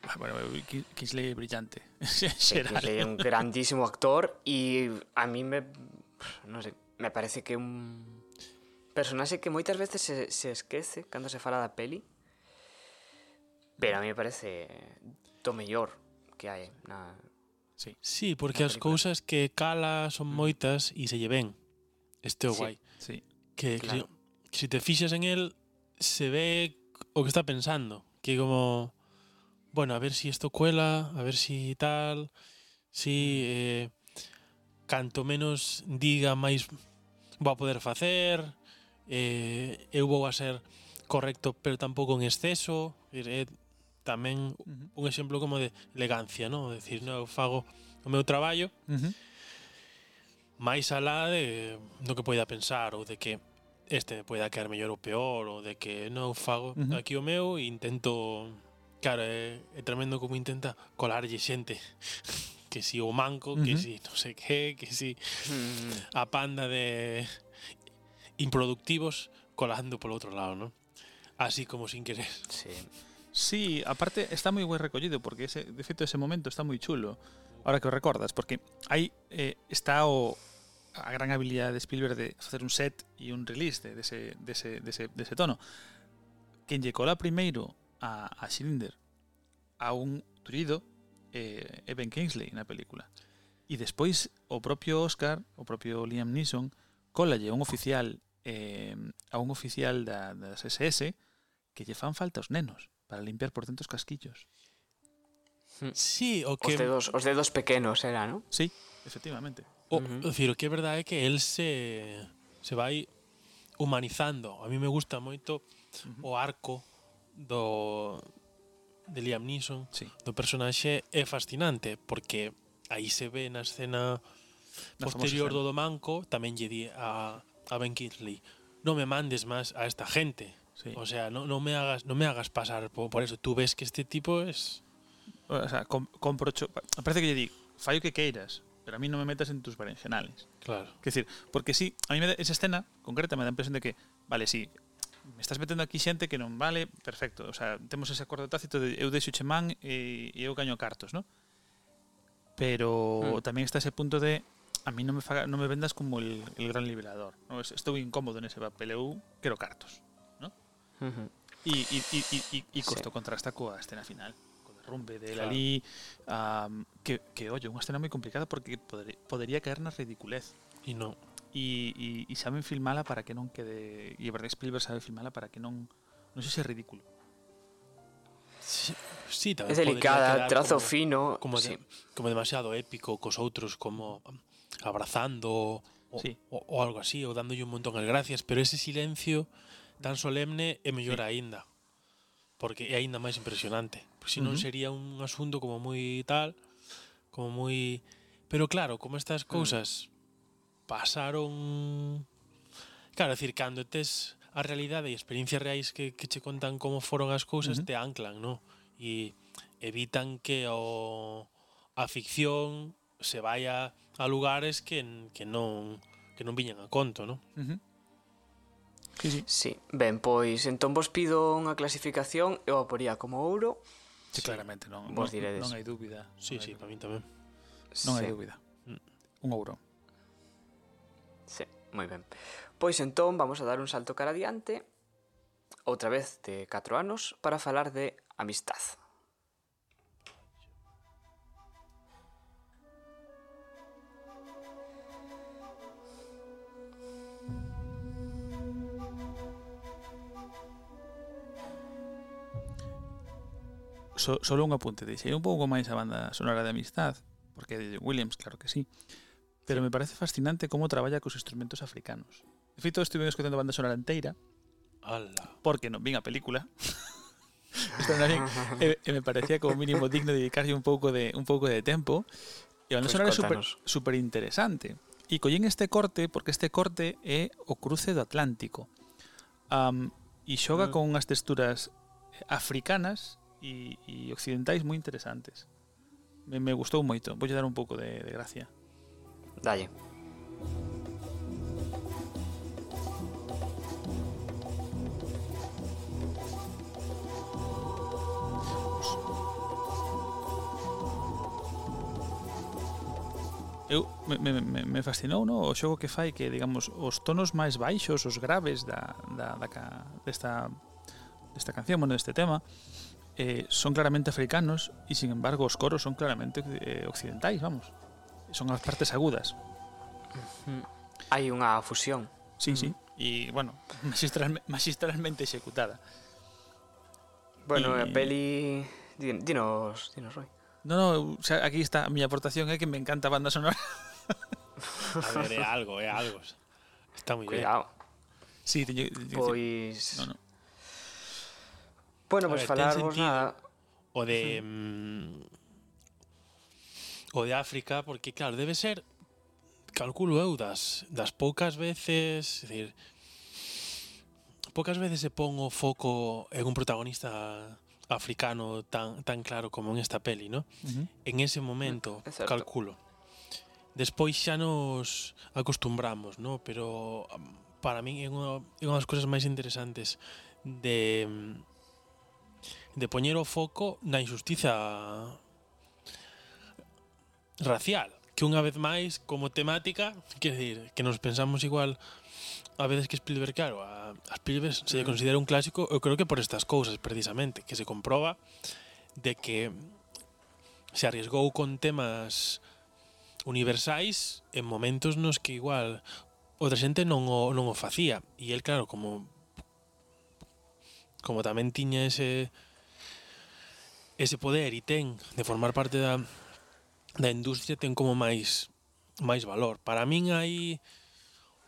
Ah, bueno, Kingsley é brillante. Sí, Kingsley é un grandísimo actor e a mí me non sei, me parece que un personaxe que moitas veces se, se esquece cando se fala da peli. Pero a mí me parece do mellor que hai na Sí, sí porque na as cousas que cala son mm. moitas e se lle ven. Este é o sí. guai. Sí. Que, claro. que, si, si, te fixas en él, se ve o que está pensando. Que como, bueno, a ver si esto cuela, a ver si tal, si eh, canto menos diga, máis vou a poder facer, eh, eu vou a ser correcto, pero tampouco en exceso. É tamén un exemplo como de elegancia, ¿no? Decir, no, eu fago o meu traballo, uh -huh. máis alá de, do que poida pensar ou de que este poida quedar mellor ou peor ou de que non fago uh -huh. aquí o meu e intento claro, eh, é, é tremendo como intenta colarlle xente que si o manco, uh -huh. que si non sei que, que si a panda de improductivos colando polo outro lado, ¿no? Así como sin querer. Sí. Sí, aparte está moi ben recollido porque ese de feito ese momento está moi chulo. Ahora que o recordas, porque aí eh, está o a gran habilidade de Spielberg de facer un set e un release de, dese, de dese, dese, dese tono. Quen lle cola primeiro a, a Schindler a un turido eh, é Ben Kingsley na película. E despois o propio Oscar, o propio Liam Neeson, cólalle un oficial eh, a un oficial da, das SS que lle fan falta os nenos para limpiar por dentro os casquillos. Hmm. Sí, o que... Os dedos, os dedos pequenos era, non? Sí, efectivamente. O, uh -huh. decir, o que é verdade eh, é que el se, se vai humanizando. A mí me gusta moito uh -huh. o arco do de Liam Neeson, sí. do personaxe é fascinante porque aí se ve na escena na posterior do Domanco, tamén lle di a a Ben Kingsley, non me mandes máis a esta gente. Sí. O sea, no, no me hagas no me hagas pasar por, por eso. Tú ves que este tipo es o sea, com, compro cho... parece que lle di, fai o que queiras, pero a mí no me metas en tus berenjenales. Claro. Es decir, porque sí, a mí me da, esa escena concreta me da la impresión de que, vale, sí, me estás metendo aquí xente que non vale, perfecto, o sea, temos ese acordo tácito de eu deixo che man e, e eu gaño cartos, ¿no? Pero mm. tamén está ese punto de a mí non me, faga, non me vendas como el, el gran liberador, ¿no? estou incómodo nese papel, eu quero cartos, ¿no? Uh -huh. E, e, e, e, e, e costo sí. contrasta coa escena final derrumbe de claro. Lalí, um, que, que, oye, unha escena moi complicada porque poder, podería caer na ridiculez. E non. E, e, e saben filmala para que non quede... E a verdade Spielberg sabe filmala para que non... Non sei se é ridículo. Sí, sí tamén é delicada, trazo como, fino. Como, sí. de, como demasiado épico cos outros, como abrazando o, sí. o, o algo así, ou dándolle un montón de gracias, pero ese silencio tan solemne é mellor sí. aínda porque é aínda máis impresionante. Pois senón uh -huh. sería un asunto como moi tal, como moi... Pero claro, como estas cousas pasaron... Claro, decir, cando tes a realidade e experiencias reais que, que che contan como foron as cousas, uh -huh. te anclan, no? E evitan que o a ficción se vaya a lugares que, que non que non viñan a conto, no? Uh -huh. Sí, sí. sí. Ben, pois entón vos pido unha clasificación, eu a poría como ouro. Sí, claramente, non, vos non, diredes. non hai dúbida. Sí, non sí, para min tamén. Non sí. hai dúbida. Mm. Un ouro. Sí, moi ben. Pois entón vamos a dar un salto cara adiante, outra vez de 4 anos, para falar de amistad. so, solo un apunte, deixei un pouco máis a banda sonora de amistad, porque é de Williams, claro que sí, pero me parece fascinante como traballa cos instrumentos africanos. De feito, estive escutando a banda sonora inteira, Ala. porque non vin a película, Isto tamén e, e me parecía como mínimo digno de dedicarlle un pouco de un pouco de tempo. E a banda pues sonora super, super interesante. E collín este corte porque este corte é o cruce do Atlántico. Um, e xoga mm. con unhas texturas eh, africanas y, y occidentais moi interesantes. Me, me gustou moito, voulle dar un pouco de, de gracia. Dalle. eu me, me, me fascinou no? o xogo que fai que, digamos, os tonos máis baixos, os graves da, da, da ca, desta, desta canción, bueno, deste tema, eh, son claramente africanos e sin embargo os coros son claramente eh, occidentais, vamos son as partes agudas Hai unha fusión. sí, sí e bueno, magistralme, magistralmente executada Bueno, a peli... Din- Dinos, dinos, Roy. no, no, aquí está a miña aportación é que me encanta a banda sonora A ver, é algo, é algo. Está moi ben. Cuidado. sí, teño, Pois... no, no. Bueno, pois pues, falarvos nada. O de... Sí. Mm, o de África, porque claro, debe ser calculo eu das, das poucas veces, decir, poucas veces se pon o foco en un protagonista africano tan tan claro como en esta peli, ¿no? Uh -huh. En ese momento, mm, es calculo. Despois xa nos acostumbramos, ¿no? Pero mm, para mí é unha, é unha das cousas máis interesantes de mm, de poñer o foco na injustiza racial, que unha vez máis como temática, quer dizer, que nos pensamos igual a veces que Spielberg, claro, a, a Spielberg se lle considera un clásico, eu creo que por estas cousas precisamente, que se comproba de que se arriesgou con temas universais en momentos nos que igual outra xente non o, non o facía. E el, claro, como como tamén tiña ese ese poder e ten de formar parte da, da industria ten como máis máis valor. Para min hai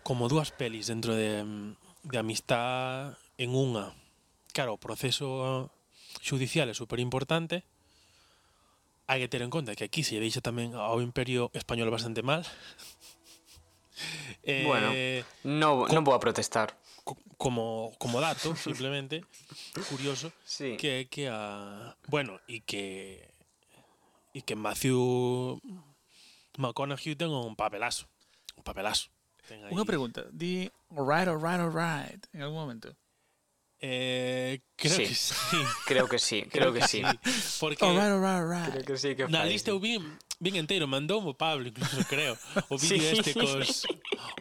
como dúas pelis dentro de, de amistad en unha. Claro, o proceso judicial é super importante. Hai que ter en conta que aquí se deixa tamén ao imperio español bastante mal. eh, bueno, non no vou a protestar. Co- como, como dato, simplemente, curioso, Sí. que que a bueno, e que e que Matthew McConaughey ten un papelazo, un papelazo. Unha pregunta. Di alright, alright, alright en algún momento. Eh, creo, sí. Que sí. creo que sí. Creo que sí, creo que sí. Porque oh, right, right, right. Creo que sí que na lista eu vin, vin entero, mandou o Pablo incluso, creo. O vídeo sí. este cos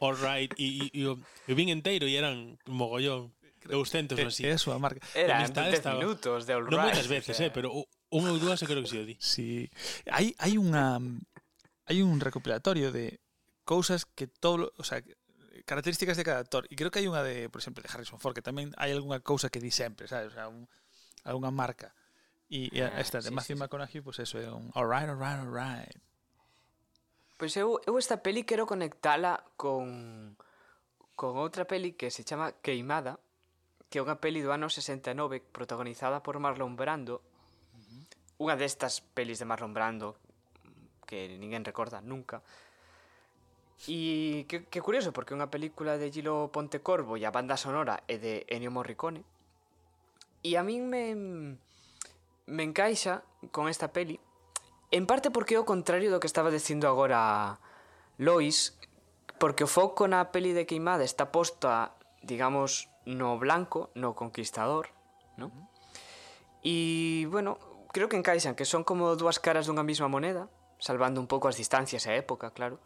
All Right e, e, e vin entero e eran mogollón. 200 ou así. É a súa marca. Eran 10 minutos de All Right. Non moitas veces, o sea. eh, pero unha ou dúas creo que sí o di. Sí. Hai, hai unha... Hai un recopilatorio de cousas que todo, o sea, características de cada actor. E creo que hai unha de, por exemplo, de Harrison Ford, que tamén hai algunha cousa que di sempre, sabes? O sea, un, algunha marca. E, e ah, esta de sí, Matthew sí, McConaughey, pois pues eso, é un alright, alright, alright. Pois pues eu, eu esta peli quero conectala con con outra peli que se chama Queimada, que é unha peli do ano 69 protagonizada por Marlon Brando. Unha destas pelis de Marlon Brando que ninguén recorda nunca. Uh E que, que curioso, porque unha película de Gilo Pontecorvo e a banda sonora é de Ennio Morricone. E a min me, me encaixa con esta peli, en parte porque é o contrario do que estaba dicindo agora Lois, porque o foco na peli de Queimada está posta, digamos, no blanco, no conquistador, ¿no? E, bueno, creo que encaixan, que son como dúas caras dunha mesma moneda, salvando un pouco as distancias e época, claro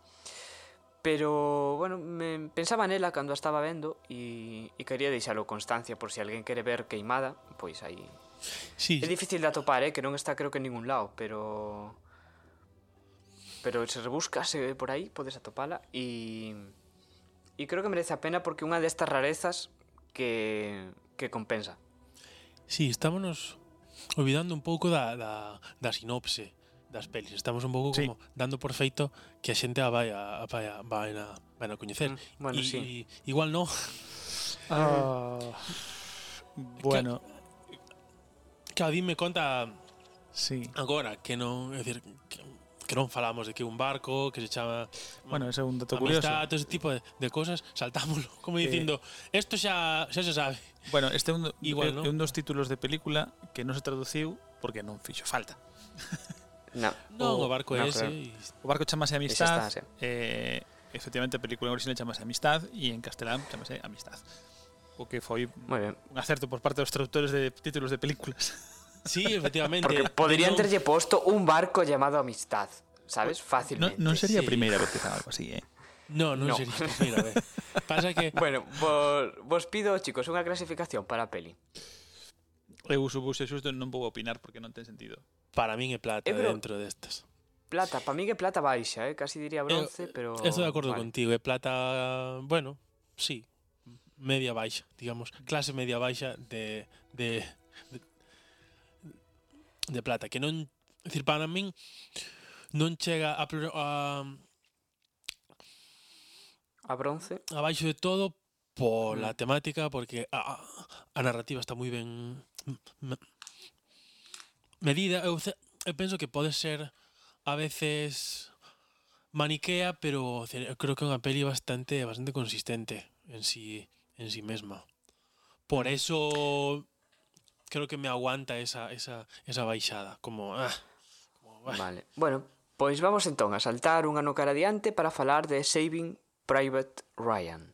Pero, bueno, me pensaba nela cando a estaba vendo e, e quería deixalo constancia por se si alguén quere ver queimada, pois aí... Sí. É difícil de atopar, eh, que non está creo que en ningún lado, pero... Pero se rebuscase por aí, podes atopala e... E creo que merece a pena porque unha destas rarezas que, que compensa. Sí, estámonos olvidando un pouco da, da, da sinopse das pelis. Estamos un pouco sí. como dando por feito que a xente a vai a, a, vai a, vai a, vai a coñecer. Mm, bueno, e, sí. E, igual no. Ah, bueno. Que, que a me conta sí. agora que non, é dicir, que, que non falamos de que un barco que se chama Bueno, ese é un dato amistad, curioso. todo ese tipo de, de cosas, saltámoslo como eh, dicindo, esto xa xa se sabe. Bueno, este é un, Igual, é, ¿no? é un dos títulos de película que non se traduciu porque non fixo falta. No. non, o, o barco é ese. E... O barco chamase Amistad. Está, sí. eh, efectivamente, a película original chamase Amistad e en castelán chamase Amistad. O que foi un acerto por parte dos traductores de títulos de películas. Sí, efectivamente. Porque poderían terlle posto un barco llamado Amistad, sabes? Fácilmente. Non, non sería sí. primeira vez que fan algo así, eh? No, non no. sería a primeira vez. Pasa que... Bueno, vos, vos pido, chicos, unha clasificación para a peli. Eu supuse xusto non vou opinar porque non ten sentido. Para min é plata é, pero... dentro destas. Plata, para min é plata baixa, eh? casi diría bronce, eh, pero... Estou de acordo vale. contigo, é plata, bueno, sí, media baixa, digamos, clase media baixa de, de, de, de plata, que non, decir, para min non chega a, a a bronce. Abaixo de todo pola mm. temática porque a, a narrativa está moi ben medida, eu, eu penso que pode ser a veces maniquea, pero eu creo que é unha peli bastante bastante consistente en sí en sí mesma. Por eso creo que me aguanta esa esa esa baixada, como ah, como ah. Vale. Bueno, pois vamos entón a saltar un ano cara adiante para falar de Saving Private Ryan.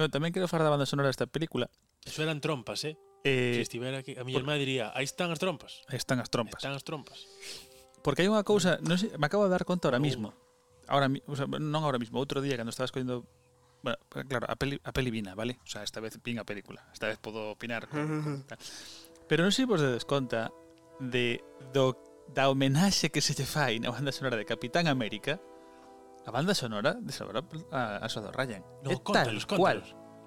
Bueno, tamén quero falar da banda sonora desta película. Eso eran trompas, eh? eh Se estivera aquí, a miña irmá diría, aí están as trompas. Aí están as trompas. Están as trompas. Porque hai unha cousa, non sei, me acabo de dar conta ahora uh. mismo. Ahora, o sea, non ahora mismo, outro día cando estabas coñendo Bueno, claro, a peli, a peli vina, vale? O sea, esta vez vin a película. Esta vez podo opinar. Con, tal. Pero non sei vos dedes conta de do da homenaxe que se lle fai na banda sonora de Capitán América A banda sonora de Salvador a, a Sodo Ryan. No, é contalos, tal cual.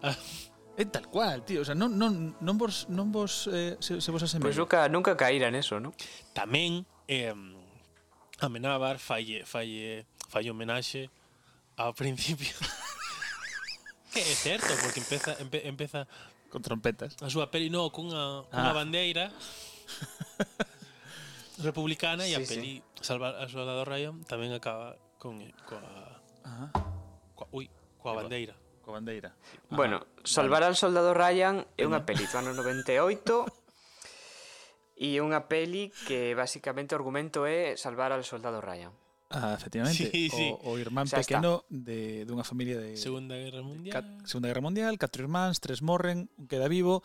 Ah. Contalos. É tal cual, tío, o sea, non non non vos non vos eh, se, se vos asemellan. Pois pues nunca nunca caíra eso, non? Tamén eh, Amenábar falle falle falle homenaxe ao principio. que é certo, porque empeza empe, empeza con trompetas. A súa peli non cunha cunha ah. bandeira republicana sí, e a peli sí. Salvar a Soldado Ryan tamén acaba con, coa, Ajá. coa, ui, coa bandeira. Coa bandeira. Ah, bueno, Salvar vale. al Soldado Ryan é unha peli do ano 98 E unha peli que basicamente o argumento é salvar al soldado Ryan. Ah, efectivamente. Sí, sí. O, o irmán o sea, pequeno está. de, dunha familia de... Segunda Guerra Mundial. Cat, Segunda Guerra Mundial, catro irmáns, tres morren, un queda vivo,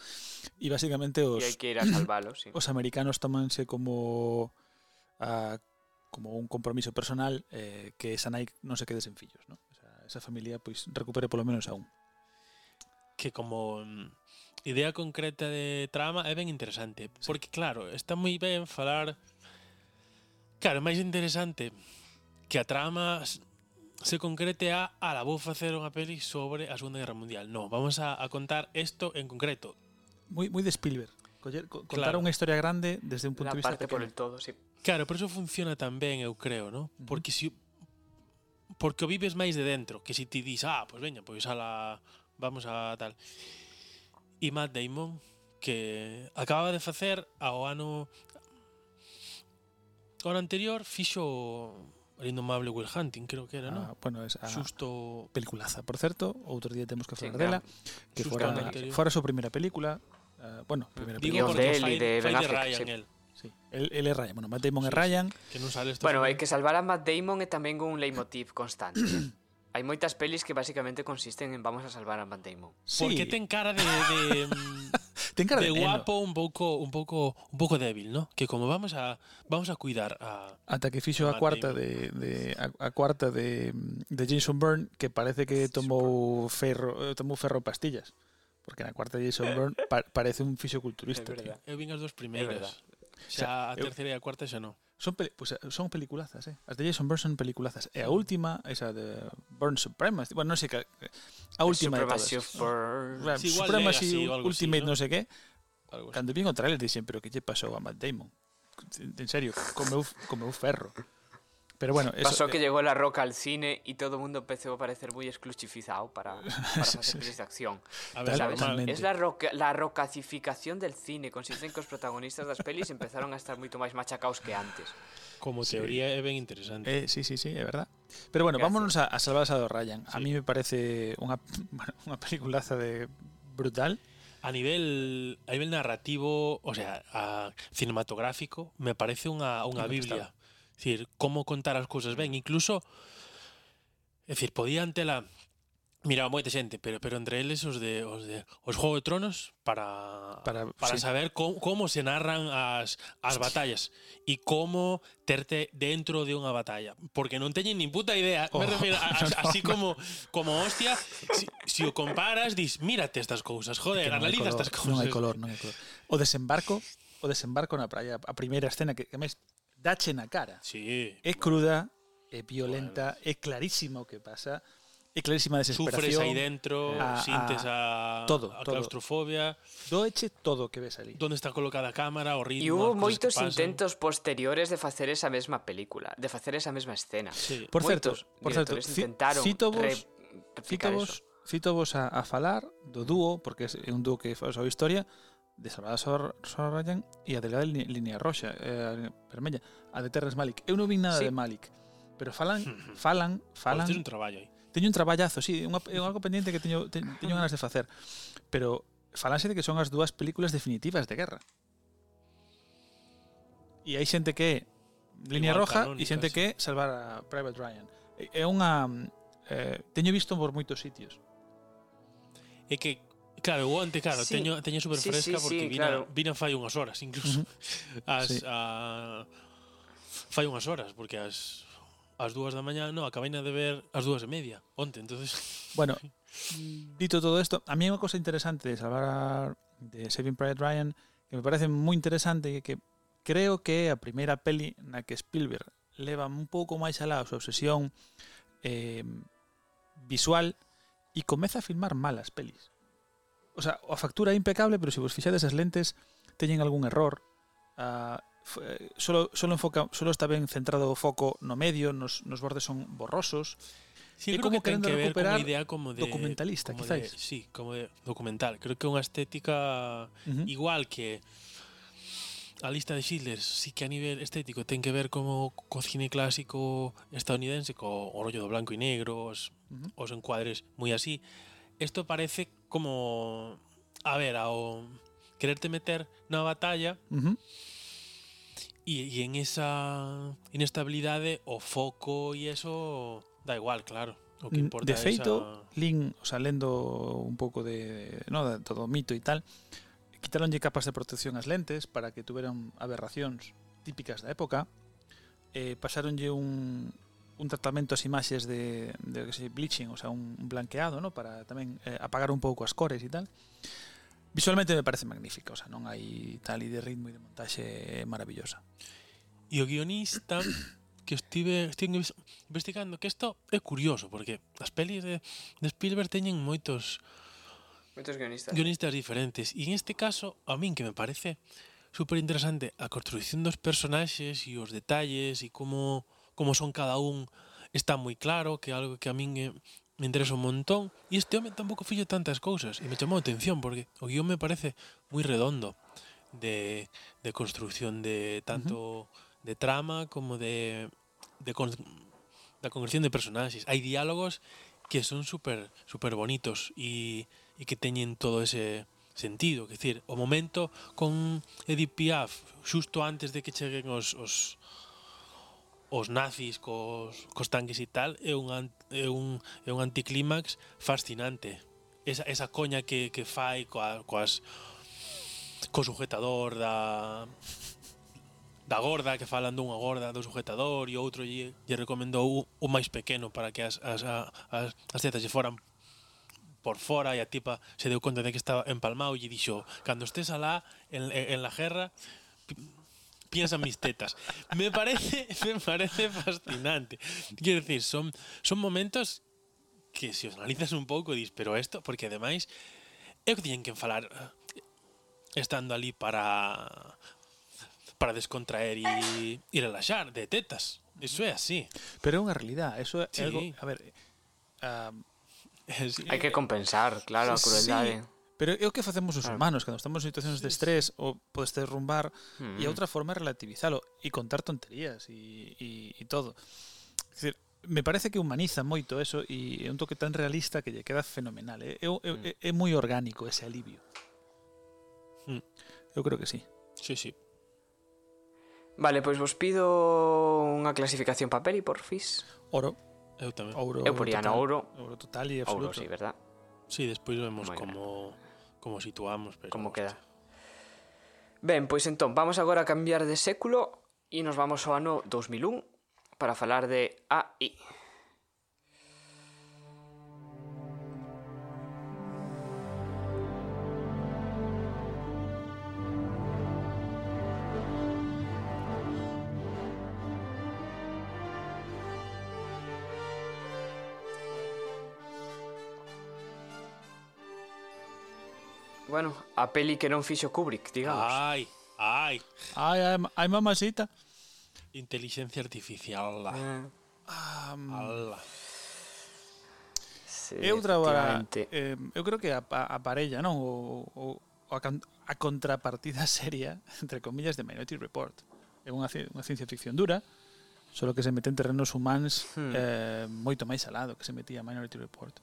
e basicamente os... E hai que ir a salvalo, sí. Os americanos tomanse como a como un compromiso personal eh, que esa Nike non se quede sen fillos, ¿no? O sea, esa familia pois pues, recupere polo menos a un. Que como mm, idea concreta de trama é ben interesante, sí. porque claro, está moi ben falar Claro, é máis interesante que a trama se concrete a ala, vou facer unha peli sobre a Segunda Guerra Mundial. No, vamos a, a contar isto en concreto. Moi moi de Spielberg. Coller, co, claro. contar unha historia grande desde un punto La de vista parte pequeno. por el todo, sí. Claro, por eso funciona tan ben, eu creo, ¿no? Porque si porque o vives máis de dentro, que si ti dis, ah, pois pues veña, pois pues a la vamos a tal. E Matt Damon que acababa de facer ao ano o ano anterior fixo El indomable Will Hunting, creo que era, ¿no? Ah, bueno, es a Susto... peliculaza, por certo, outro día temos que falar sí, dela, que Susto fora, fora a súa primeira película, uh, bueno, ah. primeira Digo película. Digo porque de, fai, de, fai de Ryan, el. Sí, el, el é Ryan. Bueno, Matt Damon sí, Ryan. Que non sale Bueno, hai que salvar a Matt Damon é tamén un leitmotiv constante. hai moitas pelis que basicamente consisten en vamos a salvar a Matt Damon. Sí. Porque ten cara de, de ten cara de, de guapo, un pouco un pouco un pouco débil, ¿no? Que como vamos a vamos a cuidar a Ata que fixo a, a cuarta de, de a, a cuarta de, de Jason Byrne que parece que tomou ferro eh, tomou ferro pastillas. Porque na cuarta de Jason Bourne pa, parece un fisioculturista. É verdad. Eu vin as dos primeiras. Xa, xa a terceira e a cuarta xa non. Son, peli, pues, son peliculazas, eh. As de Jason Bourne son peliculazas. E a última, esa de Bourne Supremacy, bueno, non sei que... A última de todas. For... Sí, Supremacy, Legacy, Ultimate, non no sei que. Cando vin o trailer dixen, pero que lle pasou a Matt Damon? En serio, comeu, comeu ferro. Pero bueno, eso, Pasó que eh, llegó La Roca al cine y todo el mundo empezó a parecer muy exclusivizado para, para hacer de acción. A ver. Es la, roca, la rocacificación del cine. Consiste en que os protagonistas das pelis empezaron a estar moito máis machacaos que antes. Como Sí. teoría é ben interesante. Eh, sí, sí, sí, é verdad. Pero bueno, Gracias. vámonos a, a Ryan. A mí me parece bueno, unha peliculaza de brutal. A nivel a nivel narrativo, o sea, a cinematográfico, me parece Claro que biblia. decir, como contar as cousas ben, incluso é dicir, podían tela miraba moita xente, pero pero entre eles os de os de os Juego de Tronos para para, para sí. saber como, como se narran as as batallas e como terte dentro de unha batalla, porque non teñen nin puta idea, oh, me refiro a, no, así como como hostia, si, si o comparas dis, mírate estas cousas, joder, analiza color, estas cousas. Non hai color, non hai color. O desembarco, o desembarco na praia, a primeira escena que, que máis dache na cara. Sí. É cruda, é violenta, bueno. é clarísimo o que pasa. É clarísima a desesperación. Sufres aí dentro, ah, ah, a, sintes a, todo, a claustrofobia. Doeche todo o que ves ali. Donde está colocada a cámara, o ritmo, E hubo moitos intentos posteriores de facer esa mesma película, de facer esa mesma escena. Sí. Por certo, por certo, intentaron cito vos, cito vos, cito vos a, a falar do dúo, porque é un dúo que faz a súa historia, de Salvada Sorrayan e a delgada de Línea Roxa, eh, Vermella, a de Terrence Malik. Eu non vi nada sí. de Malik, pero falan, falan, falan... Pois un traballo aí. Teño un traballazo, sí, unha, é algo pendiente que teño, te, teño ganas de facer. Pero falanse de que son as dúas películas definitivas de guerra. E hai xente que é Línea Igual Roja e xente que é Salvar a Private Ryan. É unha... Eh, teño visto por moitos sitios. É que Claro, o onte, claro, sí. teño, teño super fresca sí, sí, porque sí, vina, claro. vina fai unhas horas incluso. As, sí. a, fai unhas horas, porque as as dúas da mañá, no, acabei de ver as dúas e media, onte, entonces... Bueno, dito todo esto, a mí é unha cosa interesante de salvar de Saving Private Ryan, que me parece moi interesante, que creo que é a primeira peli na que Spielberg leva un pouco máis alá a súa obsesión eh, visual e comeza a filmar malas pelis o sea, a factura é impecable, pero se vos fixades as lentes teñen algún error, uh, solo, solo, enfoca, solo está ben centrado o foco no medio, nos, nos bordes son borrosos. Sí, creo como que ten que ver con unha idea como de documentalista, como quizáis. De, sí, como de documental. Creo que é unha estética uh -huh. igual que a lista de Schindler sí que a nivel estético ten que ver como co cine clásico estadounidense co o rollo do blanco e negro os, uh -huh. os encuadres moi así isto parece como, a ver, ao quererte meter na batalla uh -huh. y, y en esa inestabilidade o foco e eso da igual, claro. O que mm, importa de feito, esa... Lin, o sea, lendo un pouco de, no, de todo o mito e tal, quitaronlle capas de protección ás lentes para que tuveran aberracións típicas da época, eh, pasaronlle un, un tratamento as imaxes de, de que se bleaching, o sea, un blanqueado, ¿no? para tamén eh, apagar un pouco as cores e tal. Visualmente me parece magnífica, o sea, non hai tal e de ritmo e de montaxe maravillosa. E o guionista que estive, estive investigando que isto é curioso porque as pelis de, de Spielberg teñen moitos moitos guionistas guionistas diferentes e en este caso a min que me parece super interesante a construción dos personaxes e os detalles e como como son cada un está moi claro, que algo que a min eh, me interesa un montón. E este home tampouco fillo tantas cousas. E me chamou a atención, porque o guión me parece moi redondo de, de construción de tanto uh -huh. de trama como de, de con, da construcción de personaxes. Hai diálogos que son super super bonitos e, e que teñen todo ese sentido, que decir, o momento con Edith Piaf xusto antes de que cheguen os, os os nazis cos, cos tanques e tal é un, é un, é un anticlímax fascinante. Esa, esa coña que, que fai coa, coas, co sujetador da da gorda que falan dunha gorda do sujetador e outro lle, lle recomendou o, o máis pequeno para que as, as, as, as tetas lle foran por fora e a tipa se deu conta de que estaba empalmado e lle dixo cando estés alá en, en, en la guerra piensa en mis tetas. Me parece, me parece fascinante. Quiero decir, son, son momentos que se os analizas un pouco dis, pero esto, porque ademais é o que tiñen que falar eh, estando ali para para descontraer e, e relaxar de tetas. Iso é así. Pero é unha realidad, eso é sí. algo, a ver, um, uh, sí. hai que compensar, claro, a crueldade. Sí. Pero é o que facemos os claro. humanos cando estamos en situacións de estrés ou podes derrumbar mm. e a outra forma é relativizalo e contar tonterías e, e, e todo. Es decir, me parece que humaniza moito eso e é un toque tan realista que lle queda fenomenal. Eh. É, é, mm. é, é moi orgánico ese alivio. Mm. Eu creo que sí. Sí, sí. Vale, pois vos pido unha clasificación papel e porfis. Oro. Eu tamén. Ouro, Eu poría no ouro. Ouro total e absoluto. Ouro, sí, verdad? Sí, despois vemos como... Grande. Como situamos, pero Como queda. Ben, pois entón, vamos agora a cambiar de século e nos vamos ao ano 2001 para falar de AI. bueno, a peli que non fixo Kubrick, digamos. Ai, ai. Ai, ai, ai mamacita. Inteligencia artificial. Ala. Eh. Um, ala. Sí, é outra eh, eu creo que a, a parella, non? O, o, o a, a contrapartida seria, entre comillas, de Minority Report. É unha, unha ciencia ficción dura, solo que se mete en terrenos humanos hmm. eh, moito máis alado que se metía Minority Report.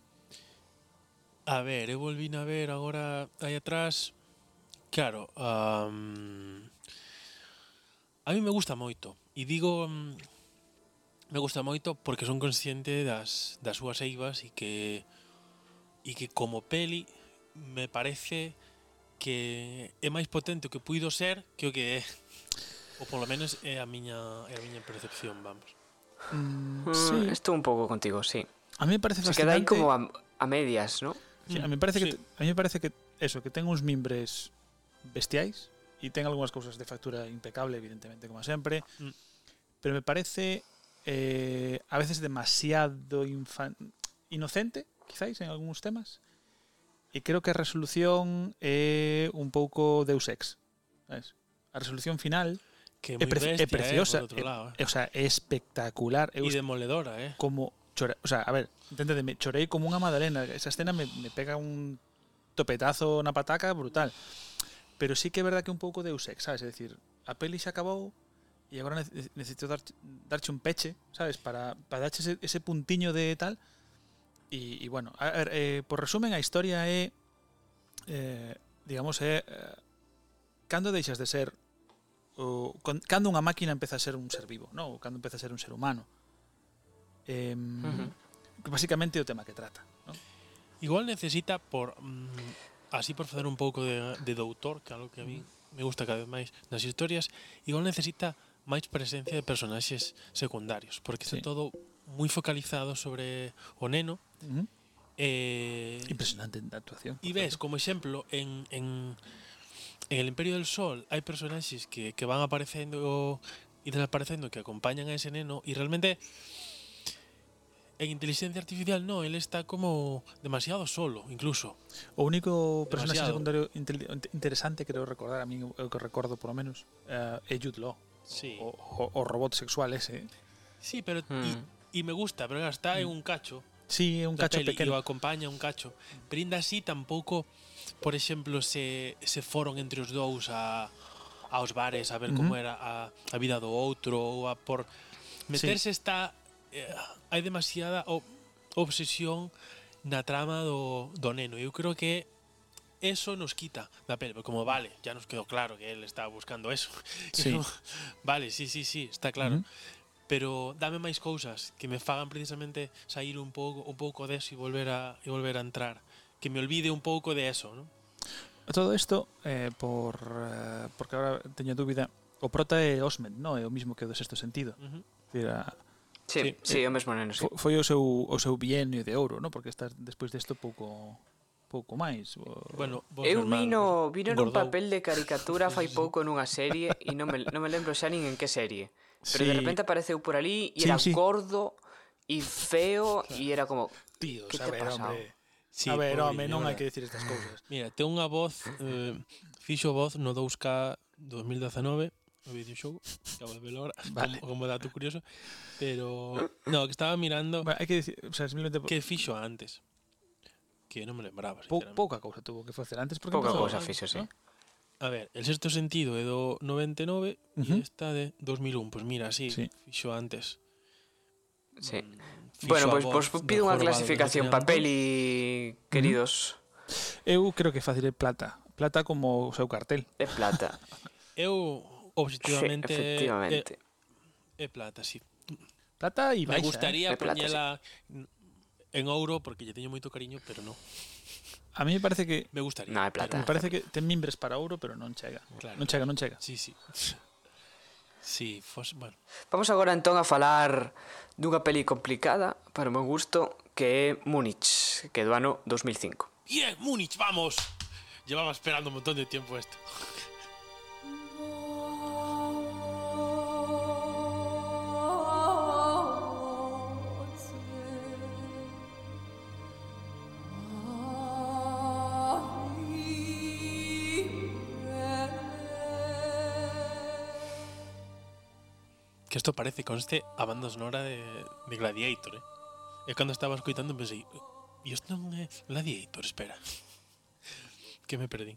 A ver, eu volvín a ver agora aí atrás. Claro, um, a mí me gusta moito. E digo um, me gusta moito porque son consciente das, das súas eivas e que e que como peli me parece que é máis potente o que puido ser que o que é. Ou polo menos é a miña, é a miña percepción, vamos. Mm, mm sí. Estou un pouco contigo, sí. A mí me parece fascinante. Se queda aí como a, a medias, ¿no? Sí, a Mm, mí me parece que sí. a mí me parece que eso, que ten uns mimbres bestiais e ten algunhas cousas de factura impecable, evidentemente, como sempre. Mm. Pero me parece eh, a veces demasiado infan- inocente, quizáis, en algúns temas. E creo que a resolución é un pouco Deus Ex. ¿sabes? A resolución final Que é bestia, preciosa, eh, lado, eh. é, o sea, é espectacular. E demoledora, eh. como Chora, o sea, a ver, enténdeme, chorei como unha madalena. Esa escena me, me pega un topetazo na pataca brutal. Pero sí que é verdad que un pouco de Ex, sabes? É dicir, a peli se acabou e agora necesito dar, darche un peche, sabes? Para, para darche ese, ese puntiño de tal. E, e bueno, a ver, eh, por resumen, a historia é... Eh, digamos, é... Eh, cando deixas de ser o, con, cando unha máquina empeza a ser un ser vivo, non? Ou cando empeza a ser un ser humano eh, uh -huh. basicamente o tema que trata. ¿no? Igual necesita por mm, así por facer un pouco de, de doutor, que algo que a mí me gusta cada vez máis nas historias, igual necesita máis presencia de personaxes secundarios, porque sí. está todo moi focalizado sobre o neno. Uh -huh. Eh, Impresionante a actuación. E ves, como exemplo, en, en, en El Imperio del Sol hai personaxes que, que van aparecendo e desaparecendo que acompañan a ese neno e realmente en inteligencia artificial no, él está como demasiado solo, incluso. O único personaxe secundario interesante que creo recordar, a mí o que recordo por lo menos, eh, é Jude Law. Sí. O, o, o robot sexual ese. Eh. Sí, pero hmm. y, y me gusta, pero está en mm. un cacho. Sí, é un cacho peli, pequeno. E o acompaña un cacho. Pero ainda así tampouco, por exemplo, se, se foron entre os dous a, aos bares a ver uh -huh. como era a, a vida do outro ou a por meterse sí. está eh, hai demasiada obsesión na trama do, do neno. Eu creo que eso nos quita da peli, como vale, ya nos quedó claro que él estaba buscando eso. Sí. No, vale, sí, sí, sí, está claro. Uh -huh. Pero dame máis cousas que me fagan precisamente sair un pouco un pouco deso e volver a e volver a entrar, que me olvide un pouco de eso, ¿no? Todo isto eh, por eh, porque agora teño dúbida, o prota é Osment, no, é o mismo que o do sexto sentido. Uh -huh. Dira, Sí, sí, sí eh, o mesmo neno, sí. Foi o seu, o seu bienio de ouro, no? porque estás despois desto pouco pouco máis. O... Bueno, vos Eu normal, vino, vino gordou. nun papel de caricatura fai pouco nunha serie e non me, non me lembro xa nin en que serie. Pero sí. de repente apareceu por ali e sí, era sí. gordo e feo e era como... Tío, que a ver, hombre... Sí, a ver, home, non hai que dicir estas ah. cousas. Mira, ten unha voz, eh, fixo voz no 2K 2019 o videoxogo, acabo de velo ahora, vale. como, como dato curioso, pero no, que estaba mirando bueno, hai que decir, o sea, simplemente que fixo antes. Que non me lembraba, po, sinceramente. pouca cousa tuvo que facer antes porque Pouca empezou, cousa ¿no? fixo, sí. ¿no? A ver, el sexto sentido é do 99 e uh -huh. esta de 2001, pois pues mira, sí, sí. fixo antes. Sí. Mm, fixo bueno, pois pues, pues, pido unha clasificación para peli, queridos. Eu creo que facile plata. Plata como o seu cartel. É plata. Eu objetivamente Sí, efectivamente. é, é plata, sí. Plata e Me baixa. gustaría É plata, poñela en ouro porque lle teño moito cariño, pero no. Eh? A mí me parece que Me gustaría. No, plata. me parece que ten mimbres para ouro, pero non chega. Claro. Non chega, non chega. Sí, sí. Sí, fos, bueno. Vamos agora entón a falar dunha peli complicada, para o meu gusto, que é Múnich, que é do ano 2005. Bien, Múnich, vamos. Llevaba esperando un montón de tiempo esto. que esto parece, conste, a banda sonora de, de Gladiator, eh? E cando estaba escoitando pensei, e isto non é Gladiator, espera. que me perdí.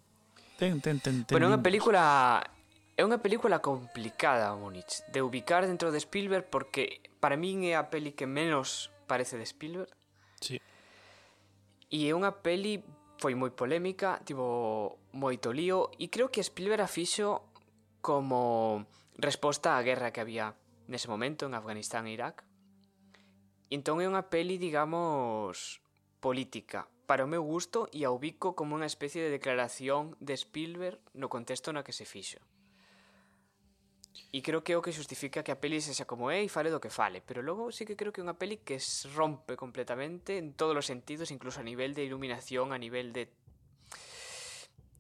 Ten, ten, ten, ten. Bueno, é unha película é unha película complicada, Múnich, de ubicar dentro de Spielberg porque para min é a peli que menos parece de Spielberg. Sí. E é unha peli foi moi polémica, tivo moito lío e creo que Spielberg a fixo como resposta á guerra que había nese momento en Afganistán e Irak. E entón é unha peli, digamos, política. Para o meu gusto e a ubico como unha especie de declaración de Spielberg no contexto na que se fixo. E creo que é o que justifica que a peli sexa como é e fale do que fale, pero logo sí que creo que é unha peli que se rompe completamente en todos os sentidos, incluso a nivel de iluminación, a nivel de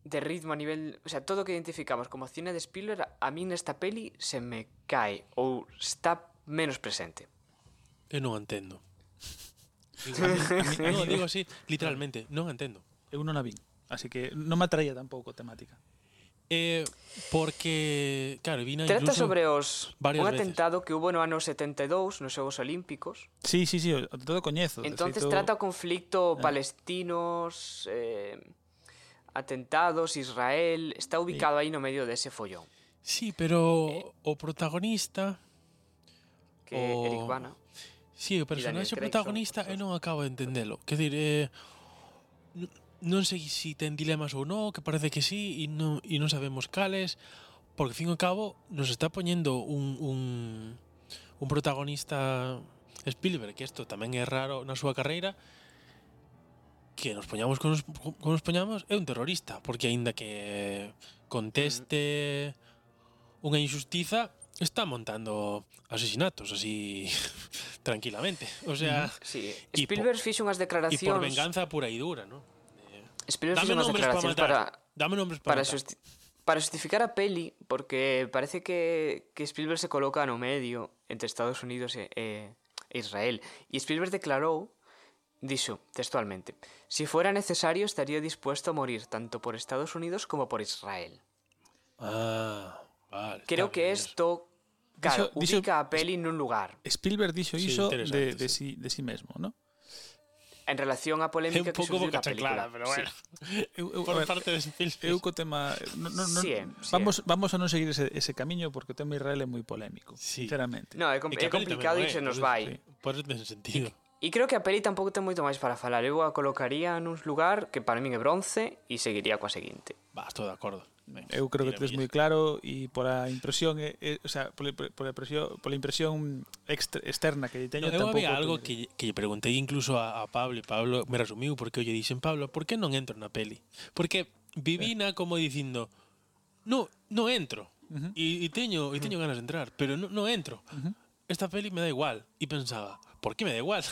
de ritmo a nivel, o sea, todo o que identificamos como cine de Spielberg, a mí nesta peli se me cae ou está menos presente. Eu non entendo. No, digo así, literalmente, non entendo. Eu non a vin, así que non me atraía tampouco temática. Eh, porque, claro, vina Trata sobre os un atentado veces. que hubo no ano 72 nos Xogos Olímpicos. Sí, sí, sí, todo coñezo. Entonces cito... trata o conflicto eh. palestinos eh, atentados, Israel, está ubicado aí no medio dese follón. Sí, pero eh, o protagonista que o... Eric Bana. Sí, o personaxe protagonista eu eh, non acabo de entendelo. Que dir, eh, non sei se si ten dilemas ou non, que parece que sí, e non, e non sabemos cales, porque, fin e cabo, nos está poñendo un, un, un protagonista Spielberg, que isto tamén é raro na súa carreira, que nos poñamos con nos, con nos poñamos é un terrorista, porque aínda que conteste mm. unha injustiza, está montando asesinatos así tranquilamente, o sea, mm-hmm. sí. Spielberg fixo unhas declaracións e por venganza pura e dura, ¿no? Eh, Spielberg dame nombres para matar. Para, dame nombres para, para matar. Para justificar a peli, porque parece que, que Spielberg se coloca no medio entre Estados Unidos e, e Israel. E Spielberg declarou dixo textualmente, si fuera necesario estaría dispuesto a morir tanto por Estados Unidos como por Israel. Ah, vale. Creo que bien, esto, claro, dixo- ubica a peli nun lugar. Spielberg Sí, iso interesante, de, de, sí. sí, de sí mesmo, ¿no? En relación á É polémica un que pouco surgiu boca película. chaclada, pero Sí. bueno. Eu, eu, a Por ver, parte de Spielberg. eu co tema no, no, no, Sí, é, sí, vamos vamos a non seguir ese, ese camiño porque o tema Israel é moi polémico, Sí. sinceramente. No, é, com que é complicado e é, se nos vai. eso, sí, Por eso ten sentido. E creo que a peli tampouco ten moito máis para falar. Eu a colocaría nun lugar que para min é bronce e seguiría coa seguinte. Va, estou de acordo. Ben, eu creo que tes moi claro e pola impresión, eh, eh, o sea, pola, pola impresión, pola impresión extra, externa que lle teño no, tampouco. Había algo que, que lle preguntei incluso a, a Pablo e Pablo me resumiu porque eu lle dixen, Pablo, por que non entro na peli? Porque vivina como dicindo, no, no entro. Uh -huh. e, e teño, e teño ganas de entrar, pero non no entro. Uh -huh. Esta peli me da igual. E pensaba, porque me da igual.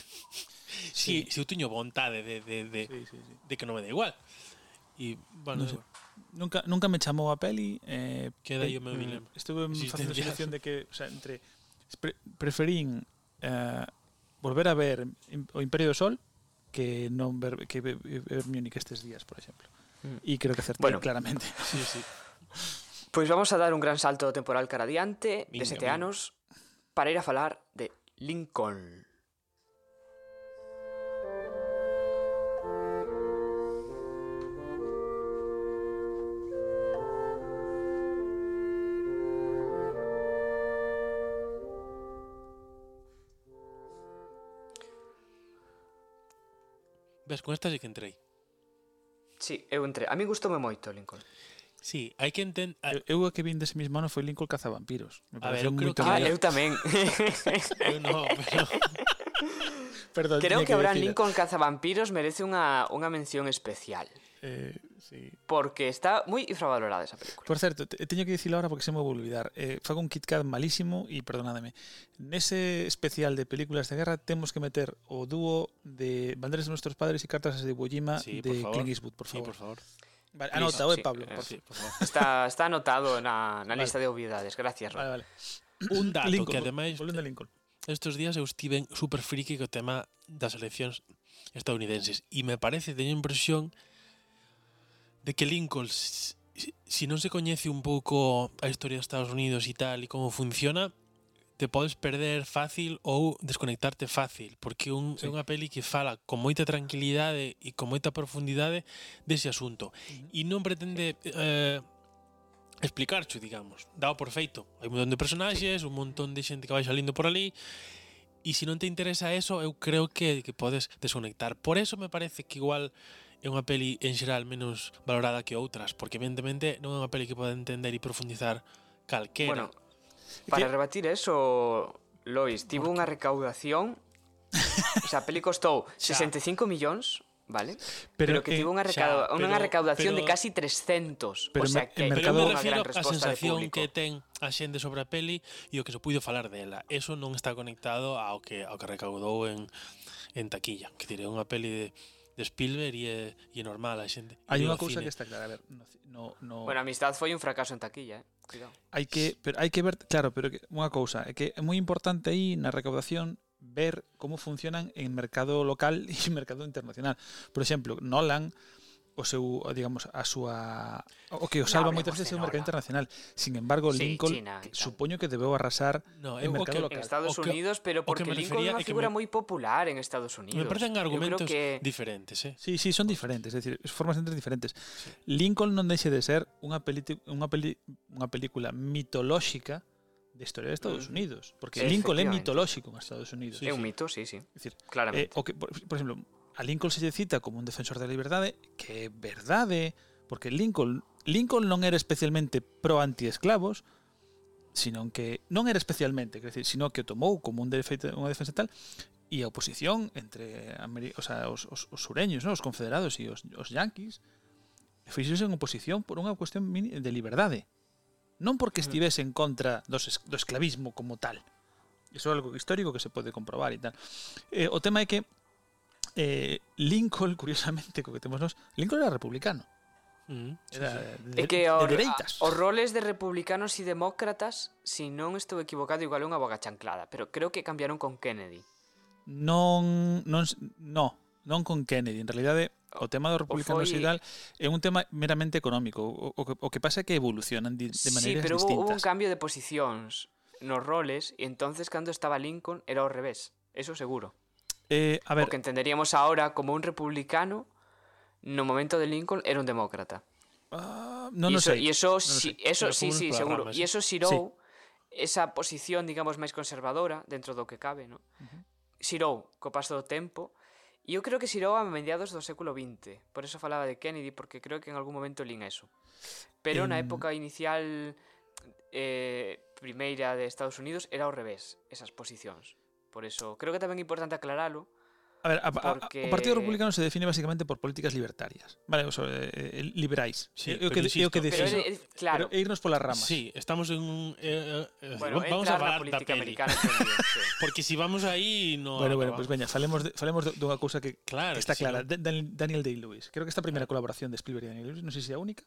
Sí. Si, si eu teño vontade de, de, de, sí, sí, sí. de que non me da igual. E, bueno, non sei. Nunca, nunca me chamou a peli eh, Queda aí o meu mm, dilema Estuve facendo selección de que o sea, entre pre, Preferín eh, Volver a ver O Imperio do Sol Que non ver, que ver Múnich estes días, por exemplo mm. E creo que acertei bueno. claramente sí, sí. Pois pues vamos a dar un gran salto temporal cara adiante Vinga, de sete anos para ir a falar de Lincoln. Ves, con esta sí que entrei. Sí, eu entrei. A mí gustoume moito Lincoln. Sí, hai que entender... Eu a que vin dese mesmo ano foi Lincoln Cazavampiros. Me a ver, eu creo que... Ah, eu tamén. eu no, pero... Perdón, creo que, que Abraham Lincoln Cazavampiros merece unha, unha mención especial. Eh, sí. Porque está moi infravalorada esa película. Por certo, te, teño que dicilo ahora porque se me vou olvidar. Eh, fago un KitKat malísimo e perdonádeme. Nese especial de películas de guerra temos que meter o dúo de Banderas de nuestros padres e Cartas de Iwo Jima sí, de Clint Eastwood, por favor. Sí, por favor. Vale, anota, sí, eh, Pablo. Eh, por sí, por favor. Está, está anotado na, na vale. lista de obviedades. Gracias, Rob. Vale, vale. Un dato Lincoln, que ademais... Volvendo a Lincoln. Estos días eu estive super friki co tema das eleccións estadounidenses e me parece, teño impresión de que Lincoln, si non se coñece un pouco a historia dos Estados Unidos e tal e como funciona, te podes perder fácil ou desconectarte fácil, porque un, sí. é unha peli que fala con moita tranquilidade e con moita profundidade dese asunto. E non pretende eh, explicarcho, digamos, dado por feito. Hai un montón de personaxes, un montón de xente que vai salindo por ali, e se non te interesa eso, eu creo que, que podes desconectar. Por eso me parece que igual é unha peli en xeral menos valorada que outras, porque evidentemente non é unha peli que pode entender e profundizar calquera. Bueno, para que... rebatir eso, Lois, tivo unha recaudación o sea, a peli costou 65 millóns Vale. Pero, pero que eh, tivo unha, recauda, xa, pero, unha recaudación pero, de casi 300. Pero, o sea, que pero me refiro a sensación que ten a xente sobre a peli e o que se puido falar dela. Eso non está conectado ao que ao que recaudou en en taquilla. Que dire, unha peli de de Spielberg e é, e é normal. A xente, Hai unha cousa que está clara, a ver, no, no... Bueno, Amistad foi un fracaso en taquilla, eh? Cuidado. Hai que, pero hai que ver, claro, pero que, unha cousa, é que é moi importante aí na recaudación ver como funcionan en mercado local e mercado internacional. Por exemplo, Nolan o seu, digamos, a súa o que o salva moitas veces é o mercado internacional. Sin embargo, sí, Lincoln China, supoño que debeu arrasar no, o mercado que, local. En Estados que, Unidos, pero porque Lincoln é unha figura me... moi popular en Estados Unidos. Me parecen argumentos que... diferentes, eh. Sí, sí, son diferentes, é dicir, formas entre diferentes. Sí. Lincoln non deixe de ser unha peli unha peli unha película mitolóxica de historia de Estados. Mm. Unidos, porque sí, Lincoln é mitolóxico en Estados Unidos. É un mito, sí, sí. Es decir, Claramente. Eh, o que, por, por exemplo, a Lincoln se lle cita como un defensor da liberdade, que é verdade, porque Lincoln, Lincoln non era especialmente pro antiesclavos, sino que non era especialmente, quer decir, sino que o tomou como un defeito unha defensa tal, e a oposición entre Ameri o sea, os, os, os sureños, ¿no? os confederados e os, os yanquis, fixose en oposición por unha cuestión de liberdade. Non porque estivese en contra dos, do esclavismo como tal. Iso é algo histórico que se pode comprobar e tal. Eh, o tema é que eh, Lincoln, curiosamente, coquetémonos, Lincoln era republicano. Mm, era sí, de, é que os, de dereitas. A, os roles de republicanos e demócratas, se si non estou equivocado, igual é unha boga chanclada, pero creo que cambiaron con Kennedy. Non, non, no, non con Kennedy, en realidade o tema dos republicanos foi... e tal é un tema meramente económico. O, o, o que pasa é que evolucionan de, de maneiras distintas. Sí, pero distintas. Hubo, hubo un cambio de posicións nos roles e entonces cando estaba Lincoln era ao revés, eso seguro. Eh, a ver. O que entenderíamos ahora como un republicano no momento de Lincoln era un demócrata. Uh, no, no, eso, sei. Eso, no si, sei. eso, sí, sí, seguro. y eso Sirou, sí. esa posición, digamos, máis conservadora dentro do que cabe, no? Uh -huh. Sirou, co paso do tempo, e eu creo que Sirou a mediados do século XX. Por eso falaba de Kennedy, porque creo que en algún momento lín eso. Pero en... na época inicial eh, primeira de Estados Unidos era ao revés, esas posicións. Por eso creo que también es importante aclararlo. A Partido Republicano se define básicamente por políticas libertarias. Vale, o sea, eh, eh, liberáis. Sí, yo, que, insisto, que pero claro. Irnos por las ramas. Sí, estamos en un. Eh, vamos a parar la política americana. Porque si vamos ahí, no. Bueno, bueno, pues venga, falemos de, de, una cosa que, está clara. Daniel Day-Lewis. Creo que esta primera colaboración de Spielberg y Daniel Lewis no sé si sea única.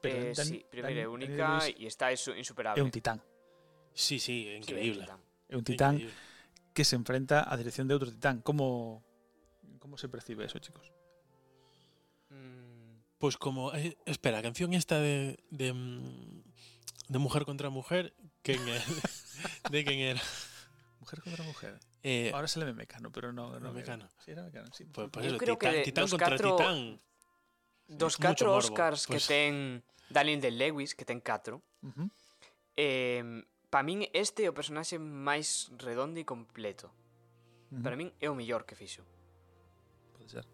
Sí, primera Dan, única y está insuperable. Es un titán. Sí, sí, increíble. Sí, un titán Increíble. que se enfrenta á dirección de outro titán. Como como se percibe eso, chicos? Mm, Pues como... eh, espera, a canción esta de... De, mm, de Mujer contra Mujer, ¿quién era? ¿De quién era? Mujer contra mujer. Eh, Ahora se le ve mecano, pero no, no Era Mecano. Sí, era mecano, sí. pues, pues eso, creo que titán, de- titán dos contra catro- titán. Dos catro morbo, Oscars pues. que ten Daniel de Lewis, que ten catro, Ujú. eh, Para min este é o personaxe máis redondo e completo. Uh -huh. Para min é o mellor que fixo. Pode ser.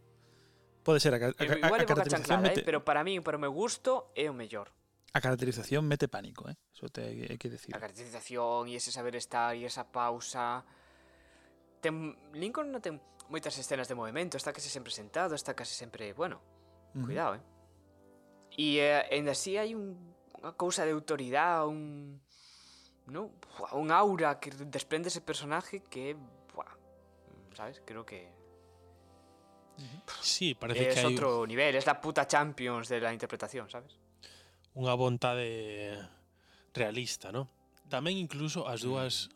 Pode ser a, a, a, Igual a, a caracterización eh, mete... eh, pero para min, para o meu gusto, é o mellor. A caracterización mete pánico, eh? Eso te hai que decir. A caracterización e ese saber estar e esa pausa ten, Lincoln non ten moitas escenas de movimento, está case sempre sentado, está case sempre, bueno, uh -huh. cuidado, eh. E eh, ainda así hai un, unha cousa de autoridade, un ¿no? Buah, un aura que desprende ese personaje que, buah, ¿sabes? Creo que... Sí, parece es que es otro un... nivel, es la puta Champions de la interpretación, ¿sabes? Unha vontade realista, ¿no? Tamén incluso as dúas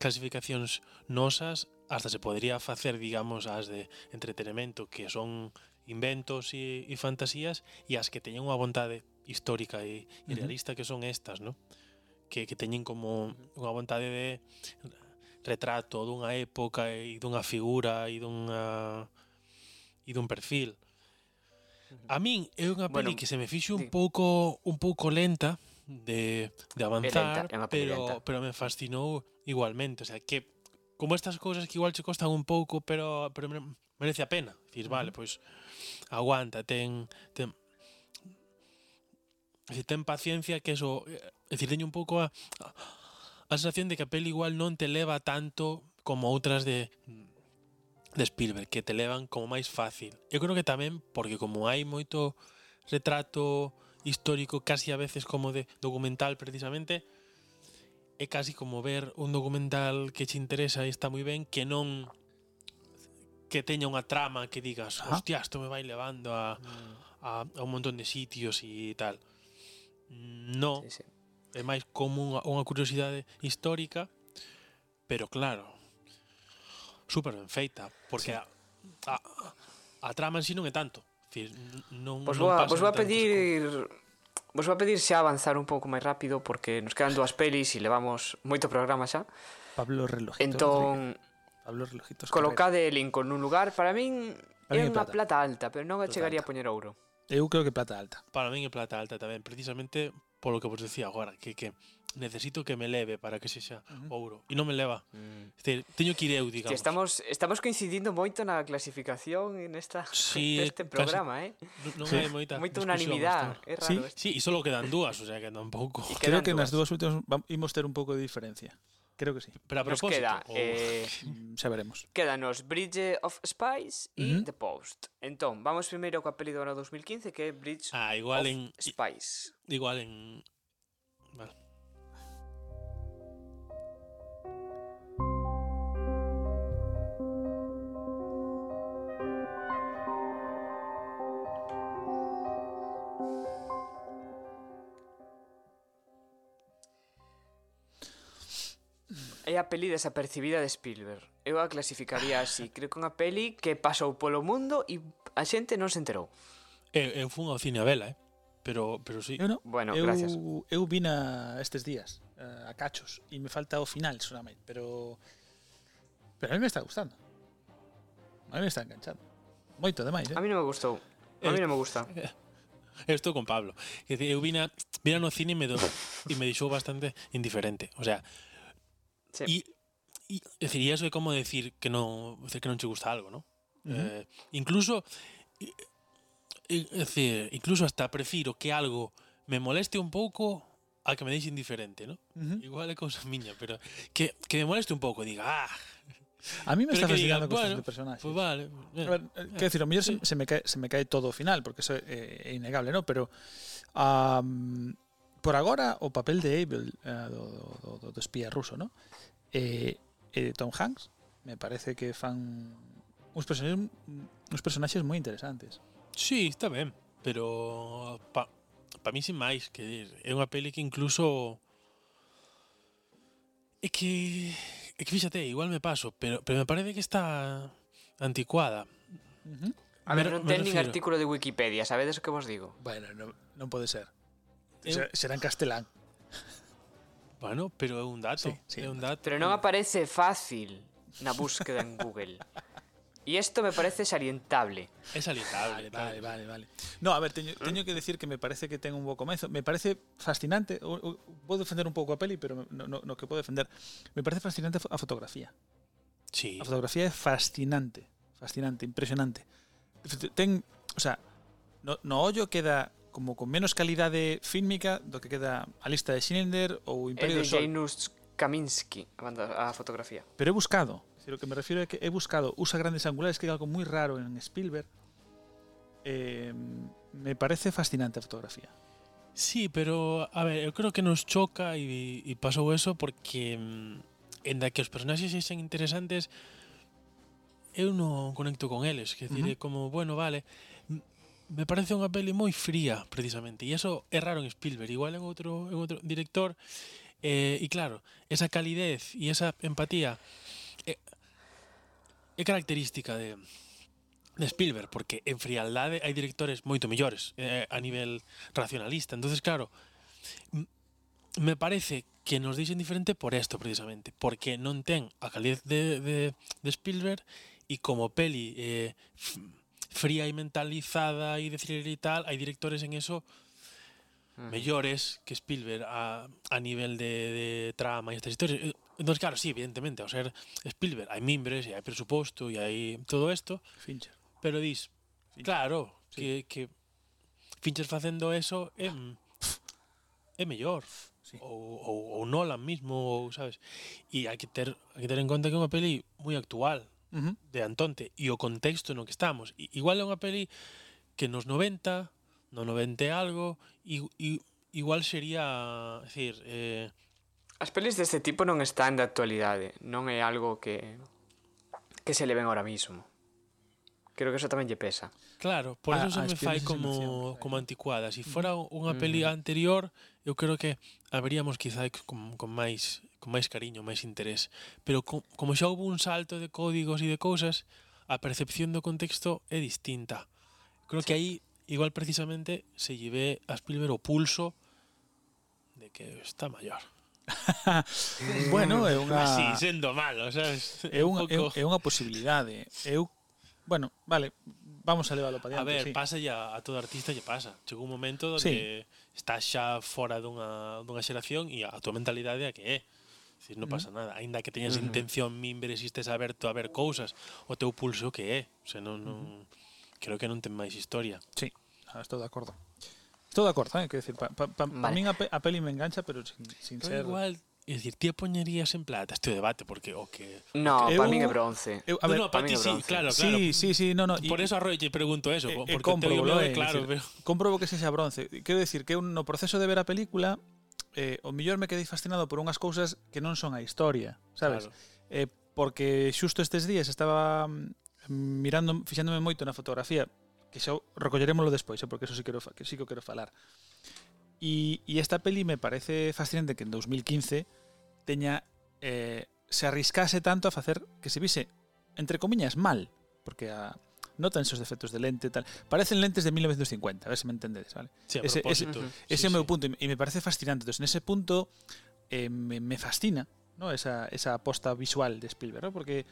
clasificacións nosas hasta se podría facer, digamos, as de entretenimento que son inventos e, e fantasías e as que teñen unha vontade histórica e, e realista uh -huh. que son estas, ¿no? que, que teñen como unha vontade de retrato dunha época e dunha figura e dunha e dun perfil. A min é unha peli bueno, que se me fixo un sí. pouco un pouco lenta de, de avanzar, é lenta, pero lenta. pero me fascinou igualmente, o sea, que como estas cousas que igual che costan un pouco, pero pero merece a pena. Dicir, vale, uh -huh. pois pues, aguanta, ten ten se ten paciencia que eso eh, É dicir, teño un pouco a, a sensación de que a peli igual non te leva tanto como outras de de Spielberg, que te levan como máis fácil. Eu creo que tamén porque como hai moito retrato histórico, casi a veces como de documental precisamente, é casi como ver un documental que che interesa e está moi ben, que non que teña unha trama que digas, ah. hostia, isto me vai levando a, mm. a, a un montón de sitios e tal. No, sí, sí é máis como unha, unha curiosidade histórica, pero claro, super ben feita, porque sí. a, a, a trama en si sí non é tanto. Decir, non, vos, non vos vou a pedir... Pois vos vou a pedir xa avanzar un pouco máis rápido porque nos quedan dúas pelis e levamos moito programa xa. Pablo Relojitos. Entón, Pablo Relojitos. Colocade Lincoln nun lugar, para min é unha plata. plata alta, pero non plata chegaría alta. a poñer ouro. Eu creo que plata alta. Para min é plata alta tamén, precisamente polo que vos decía agora, que, que necesito que me leve para que sexa uh -huh. ouro e non me leva. Mm. Este, teño que ir eu, digamos. Estamos estamos coincidindo moito na clasificación en esta sí, este programa, casi, eh. Non sí. hai moita moito unanimidade, é raro. Sí, este. sí, e só quedan dúas, o sea que tampouco. Creo que dúas. nas dúas últimas imos ter un pouco de diferencia. Creo que sí. Pero a Nos propósito, queda, o- eh, Mm, Xa veremos. quédanos Bridge of Spies e Ujú. The Post. Entón, vamos primeiro coa peli do ano 2015 que é Bridge Ah, igual of en Spies. igual en Vale. é a peli desapercibida de Spielberg. Eu a clasificaría así. Creo que unha peli que pasou polo mundo e a xente non se enterou. Eu, eu fun ao cine a vela, eh? Pero, pero sí. Eu no. Bueno, eu, gracias. Eu vina estes días, eh, a cachos, e me falta o final solamente, pero... Pero a mí me está gustando. A mí me está enganchando. Moito, demais, eh? A mí non me gustou. A mí non me gusta. Eu estou con Pablo. Eu vina, vina no cine e me, do, e me deixou bastante indiferente. O sea, Sí. e, e, é dicir, e eso é como decir que non, decir que non che gusta algo, ¿no? eh, incluso e- e- é dicir, incluso hasta prefiro que algo me moleste un pouco a que me deixe indiferente, ¿no? Ujú. Igual é cousa miña, pero que, que me moleste un pouco, diga, ah, A mí me pero está fascinando cosas bueno, de personaxes. pues vale. eh, A ver, eh, quero dicir, o mellor se, se, me cae, se me cae todo final, porque eso é, é innegable, ¿no? Pero um, por agora o papel de Abel uh, do, do, do, do espía ruso, ¿no? eh, e de Tom Hanks me parece que fan uns personaxes uns personaxes moi interesantes. Sí, está ben, pero pa, pa mí sin máis, que dir, é unha peli que incluso é que é que fíxate, igual me paso, pero pero me parece que está anticuada. Uh -huh. A ver, non ten nin artículo de Wikipedia, sabedes o que vos digo? Bueno, non, non pode ser. Eh, Eu... Será en castelán. Bueno, pero é un dato, Sí, sí, é un dato. Pero non aparece fácil na búsqueda en Google. E isto me parece salientable. É salientable, Vale, vale, vale. No, a ver, teño, teño que decir que me parece que ten un bo comezo. Me parece fascinante. o- o- Vou defender un pouco a peli, pero no, no, no que podo defender. Me parece fascinante a fotografía. Sí. A fotografía é fascinante. Fascinante, impresionante. Ten, o sea, no, no ollo queda como con menos calidade fílmica do que queda a lista de Schindler ou Imperio é de do Sol. Janusz Kaminski a, banda, a fotografía. Pero he buscado. Decir, lo que me refiero é que he buscado. Usa grandes angulares, que é algo moi raro en Spielberg. Eh, me parece fascinante a fotografía. Sí, pero a ver, eu creo que nos choca e, e pasou eso porque en da que os personaxes sexen interesantes eu non conecto con eles, que decir, uh -huh. como, bueno, vale, me parece unha peli moi fría, precisamente, e eso é raro en Spielberg, igual en outro, en outro director, eh, e claro, esa calidez e esa empatía eh, é, é característica de, de Spielberg, porque en frialdade hai directores moito mellores eh, a nivel racionalista, entonces claro, me parece que nos dixen diferente por esto precisamente, porque non ten a calidez de, de, de Spielberg e como peli eh, fría e mentalizada e de thriller e tal, hai directores en eso mellores que Spielberg a, a nivel de, de trama e estas historias. Eh, Entonces, claro, sí, evidentemente, ao ser Spielberg hai mimbres e hai presuposto e hai todo isto, Fincher. pero dis, Fincher. claro, Sí. que, que Fincher facendo eso é, é mellor. Sí. Ou, ou, ou Nolan mismo, ou, sabes? E hai que ter hai que ter en conta que é unha peli moi actual. uh -huh. de Antonte e o contexto no que estamos. I, igual é unha peli que nos 90, no 90 e algo, e, e igual sería, decir, eh... As pelis deste tipo non están de actualidade, non é algo que que se leven ahora mismo. Creo que eso tamén lle pesa. Claro, por eso a, se a me fai como, como anticuada. Se si fora unha mm. peli anterior, eu creo que haberíamos quizá con, con máis con máis cariño, máis interés. Pero co, como xa houve un salto de códigos e de cousas, a percepción do contexto é distinta. Creo sí. que aí, igual precisamente, se lleve a Spielberg o pulso de que está maior. bueno, é unha así sendo malo, sabes? É unha un é, é unha posibilidade. Eu bueno, vale, vamos a leválo para diante, A ver, sí. pasa ya a todo artista lle pasa. Chegou un momento onde sí. estás xa fora dunha dunha xeración e a tua mentalidade é a que é. Dicir, non pasa nada, aínda que teñas intención mimbre, existes aberto a ver cousas, o teu pulso que é, se non, non creo que non ten máis historia. Sí, ah, estou de acordo. Estou de acordo, eh? quero decir, pa, pa, pa, vale. pa min a, pe, a peli me engancha, pero sin, sin pero ser... Igual, É dicir, ti a poñerías en plata este debate porque o que No, para min é bronce. Eu, a ver, no, no, para ti sí, claro, claro. Sí, sí, sí, no, no. Por eso a Roy lle pregunto eso, eh, eh porque eh, te digo, eh, claro, decir, pero... comprobo que sexa bronce. Quero decir que un, no proceso de ver a película eh, o millor me quedei fascinado por unhas cousas que non son a historia, sabes? Claro. Eh, porque xusto estes días estaba mm, mirando, fixándome moito na fotografía, que xa recollerémoslo despois, eh, porque eso sí, quero, que sí que quero falar. E, e esta peli me parece fascinante que en 2015 teña eh, se arriscase tanto a facer que se vise, entre comiñas, mal, porque a, notan esos defectos de lente tal. Parecen lentes de 1950, a ver se me entendedes, vale? Sí, a ese ese, uh -huh. ese sí, é o meu sí. punto e me parece fascinante. Entonces, nese punto eh, me, me fascina, ¿no? Esa esa aposta visual de Spielberg, ¿no? Porque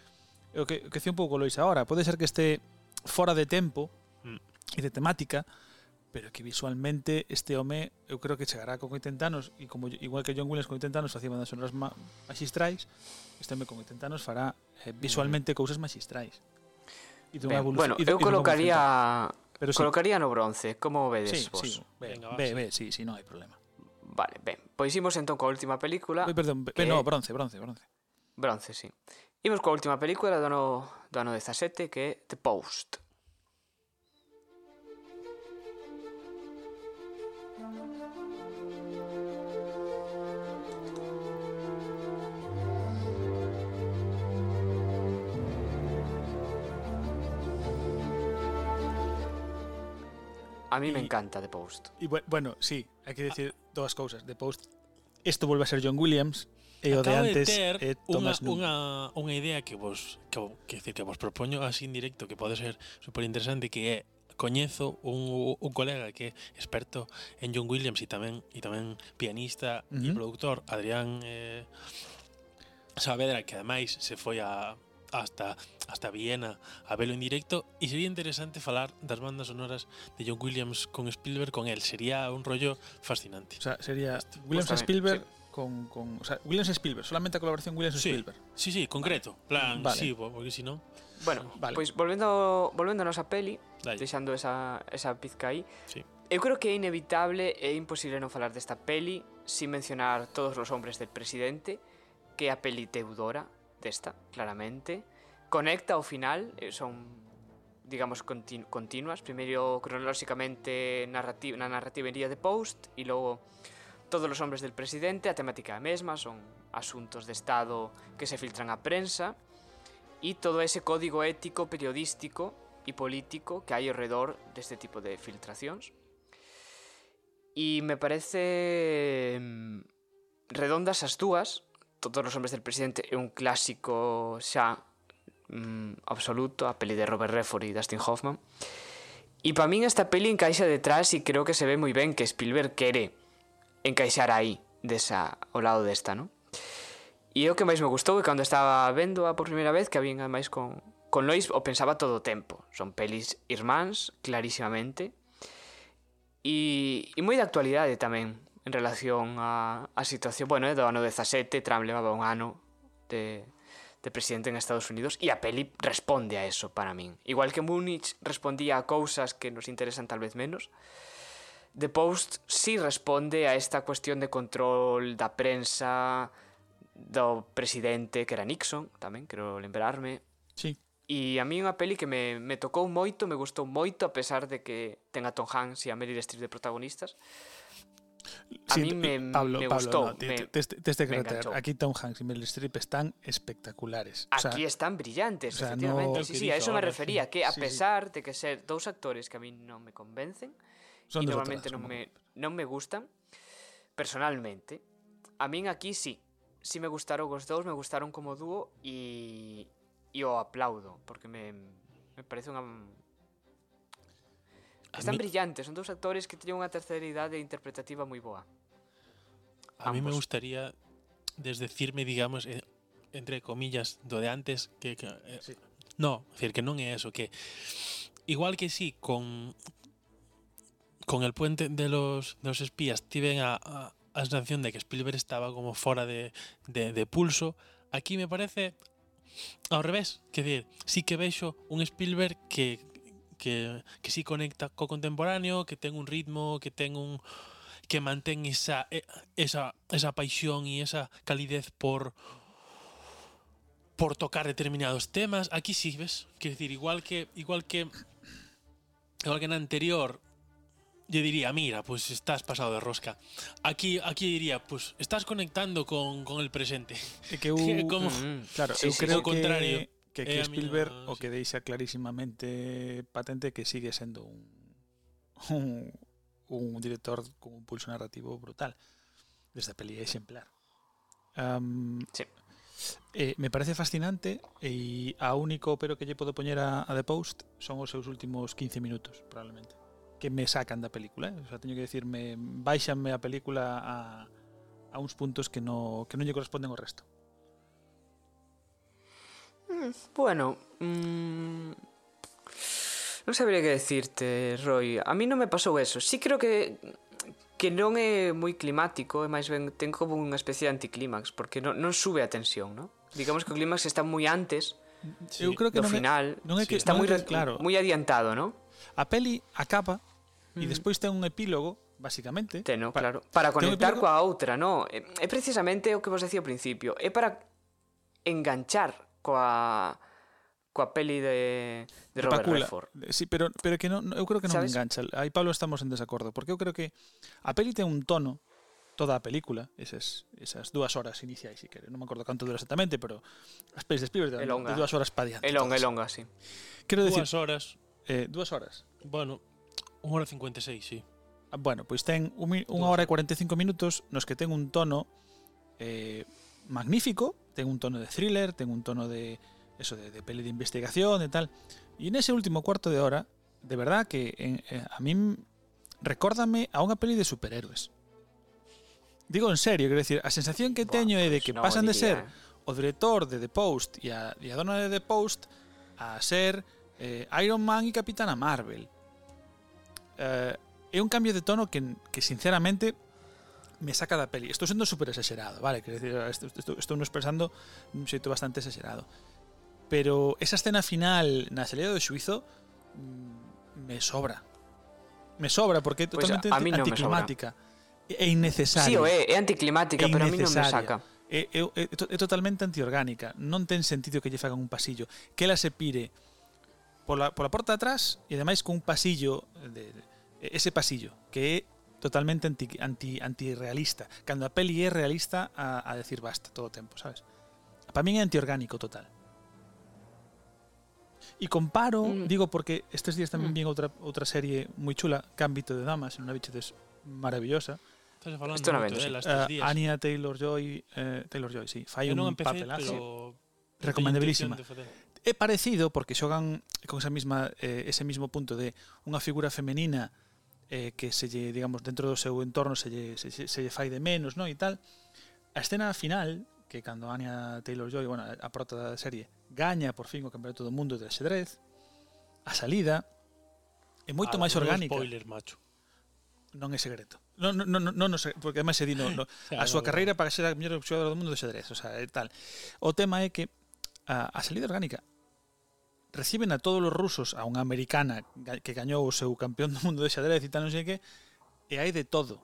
o que o que un pouco Lois ahora, pode ser que este fora de tempo mm. e de temática, pero que visualmente este home eu creo que chegará con 80 anos e como igual que John Williams con 80 anos facía bandas sonoras ma, magistrais, este home con 80 anos fará eh, visualmente mm. cousas magistrais. E dunha evolución, bueno, eu colocaría Pero sí. colocaría no bronce, como vedes sí, vos? Sí, ben, Venga, ve, ve, sí, sí, non hai problema. Vale, ben. Pois imos entón coa última película. Oi, perdón, que... ben, no, bronce, bronce, bronce. Bronce, sí. Imos coa última película do ano, do ano 17, que é The Post. A mí y, me encanta The Post. Y bueno, sí, hai que decir ah. dúas cousas. The Post, isto volve a ser John Williams, e o Acabo de antes de ter eh, é Thomas Unha, unha idea que vos que, que, decir, que vos propoño así en directo que pode ser super interesante que é coñezo un, un colega que é experto en John Williams e tamén e tamén pianista uh -huh. e produtor Adrián eh, Saavedra que ademais se foi a hasta, hasta Viena a velo en directo e sería interesante falar das bandas sonoras de John Williams con Spielberg con él, sería un rollo fascinante. O sea, sería Williams pues también, Spielberg sí. con, con o sea, Williams Spielberg, solamente a colaboración Williams sí, Spielberg. Sí, sí, concreto, vale. plan, vale. sí, porque si no. Bueno, vale. pois pues, volvendo volvéndonos a peli, Dai. deixando esa esa pizca aí. Sí. Eu creo que é inevitable e imposible non falar desta peli sin mencionar todos os hombres del presidente, que é a peli Teudora, desta, claramente. Conecta ao final, eh, son digamos continu continuas, primeiro cronolóxicamente narrati na narrativa iría de Post e logo todos os hombres del presidente, a temática é a mesma, son asuntos de Estado que se filtran á prensa e todo ese código ético, periodístico e político que hai ao redor deste tipo de filtracións. E me parece mm, redondas as dúas, Todos os hombres del presidente é un clásico xa mm, absoluto, a peli de Robert Redford e Dustin Hoffman. E para min esta peli encaixa detrás e creo que se ve moi ben que Spielberg quere encaixar aí, desa, ao lado desta, non? E o que máis me gustou é cando estaba vendo a por primeira vez que había máis con, con Lois o pensaba todo o tempo. Son pelis irmáns, clarísimamente. E, e moi de actualidade tamén en relación a, a situación, bueno, é do ano 17 Trump levaba un ano de, de presidente en Estados Unidos e a peli responde a eso para min. Igual que Múnich respondía a cousas que nos interesan tal vez menos, The Post sí responde a esta cuestión de control da prensa do presidente que era Nixon, tamén quero lembrarme. Sí. E a mí unha peli que me, me tocou moito, me gustou moito, a pesar de que ten a Tom Hanks e a Meryl Streep de protagonistas. A Sí, mí te- me, Pablo, me Pablo, gustou. no, te- me, te- te- me enganchou. Aquí Tom Hanks y Meryl Streep están espectaculares. O sea, Aquí están brillantes, o sea, efectivamente. no- Sí, sí, a eso me refería, sí. que a Sí, sí. pesar de que ser dous actores que a mí non me convencen, son dos normalmente como- me, non me gustan, personalmente, a min aquí sí, sí me gustaron os dous, me gustaron como dúo e, e o aplaudo, porque me, me parece unha... Están mí- brillantes, son dous actores que teñen unha terceira idade interpretativa moi boa. A mí me gustaría desdecirme, digamos, eh, entre comillas, do de antes, que, que eh, Sí. no, es decir, que non é eso, que igual que sí, con con el puente de los, de los espías tiven a, a, a sensación de que Spielberg estaba como fora de, de, de pulso, aquí me parece ao revés, que decir, sí que vexo un Spielberg que que, que sí conecta co contemporáneo, que ten un ritmo, que ten un que mantén esa e- esa esa paixón e esa calidez por por tocar determinados temas. Aquí sí, ves? Quer decir, igual que igual que igual que na anterior yo diría, mira, pues estás pasado de rosca. Aquí aquí diría, pues estás conectando con, con el presente. Que como Mm, claro, sí, sí, creo ao contrario, que, que eh, aquí Spielberg miña, o que deixa clarísimamente patente que sigue sendo un, un, un director con un pulso narrativo brutal. Desde a peli é exemplar. Um, sí. Eh, me parece fascinante e a único pero que lle podo poñer a, a The Post son os seus últimos 15 minutos, probablemente. Que me sacan da película, eh? o sea, teño que decirme, baixanme a película a, a uns puntos que, no, que non lle corresponden ao resto. Mm, bueno, mmm, non sabría que decirte, Roy. A mí non me pasou eso. Sí creo que que non é moi climático, e máis ben ten como unha especie de anticlímax, porque non, non sube a tensión, non? Digamos que o clímax está moi antes sí. eu creo que do non final, é, non é que, está non moi, é que, claro. moi adiantado, non? A peli acaba e mm. despois ten un epílogo basicamente. Teno, para, claro. Para conectar coa outra, no? É, é precisamente o que vos decía ao principio. É para enganchar coa coa peli de, de Robert Pacula. Redford. Eh, sí, pero, pero que non, eu creo que non ¿Sabes? engancha. Aí Pablo estamos en desacordo, porque eu creo que a peli ten un tono toda a película, esas, esas dúas horas iniciais, si quere. Non me acordo canto dura exactamente, pero as pelis de Spielberg de, de dúas horas pa diante. É longa, é longa, sí. Quero decir... Dúas horas. Eh, dúas horas. Bueno, unha hora cincuenta e seis, sí. Ah, bueno, pois ten un, unha hora e 45 minutos nos que ten un tono eh, magnífico, Tengo un tono de thriller, tengo un tono de eso, de, de peli de investigación, de tal. Y en ese último cuarto de hora, de verdad que en, eh, a mí recórdame a una peli de superhéroes. Digo en serio, quiero decir, a sensación que Buah, teño é de que no pasan de ser ¿eh? o director de The Post e a, e a dona de The Post a ser eh, Iron Man e Capitana Marvel. Eh, é un cambio de tono que, que sinceramente me saca da peli. Estou sendo super exagerado, vale? Quer decir, estou, estou, estou expresando un xeito bastante exagerado. Pero esa escena final na salida do xuizo mm, me sobra. Me sobra porque é pois totalmente pues a, a no anticlimática. É innecesaria. Sí, o é, é anticlimática, é pero a mí non me saca. É, é, é, é totalmente antiorgánica. Non ten sentido que lle fagan un pasillo. Que ela se pire pola, pola porta de atrás e ademais cun pasillo de, de, ese pasillo que é totalmente anti, anti, antirrealista. Cando a peli é realista a, a decir basta todo o tempo, sabes? Para min é antiorgánico total. E comparo, mm. digo porque estes días tamén mm. vin outra outra serie moi chula, Cámbito de Damas, en unha bichetes maravillosa. Estás falando Esto moito dela estes eh, días. Uh, Anya Taylor-Joy, eh, Taylor-Joy, sí, fai un empecé, papelazo. Pero... Recomendabilísima. É parecido porque xogan con esa misma eh, ese mismo punto de unha figura femenina eh, que se lle, digamos, dentro do seu entorno se lle, se, se lle fai de menos, no? E tal. A escena final, que cando Anya Taylor-Joy, bueno, a prota da serie, gaña por fin o Campeonato do Mundo de xadrez, a salida é moito ah, máis orgánica. spoiler, macho. Non é secreto. Non, non, non, non, non porque ademais se di no, no, a súa carreira para ser a mellor xogadora do mundo de xadrez, o sea, é tal. O tema é que a, a salida orgánica reciben a todos os rusos a unha americana que gañou o seu campeón do mundo de xadrez e tal non sei que e hai de todo.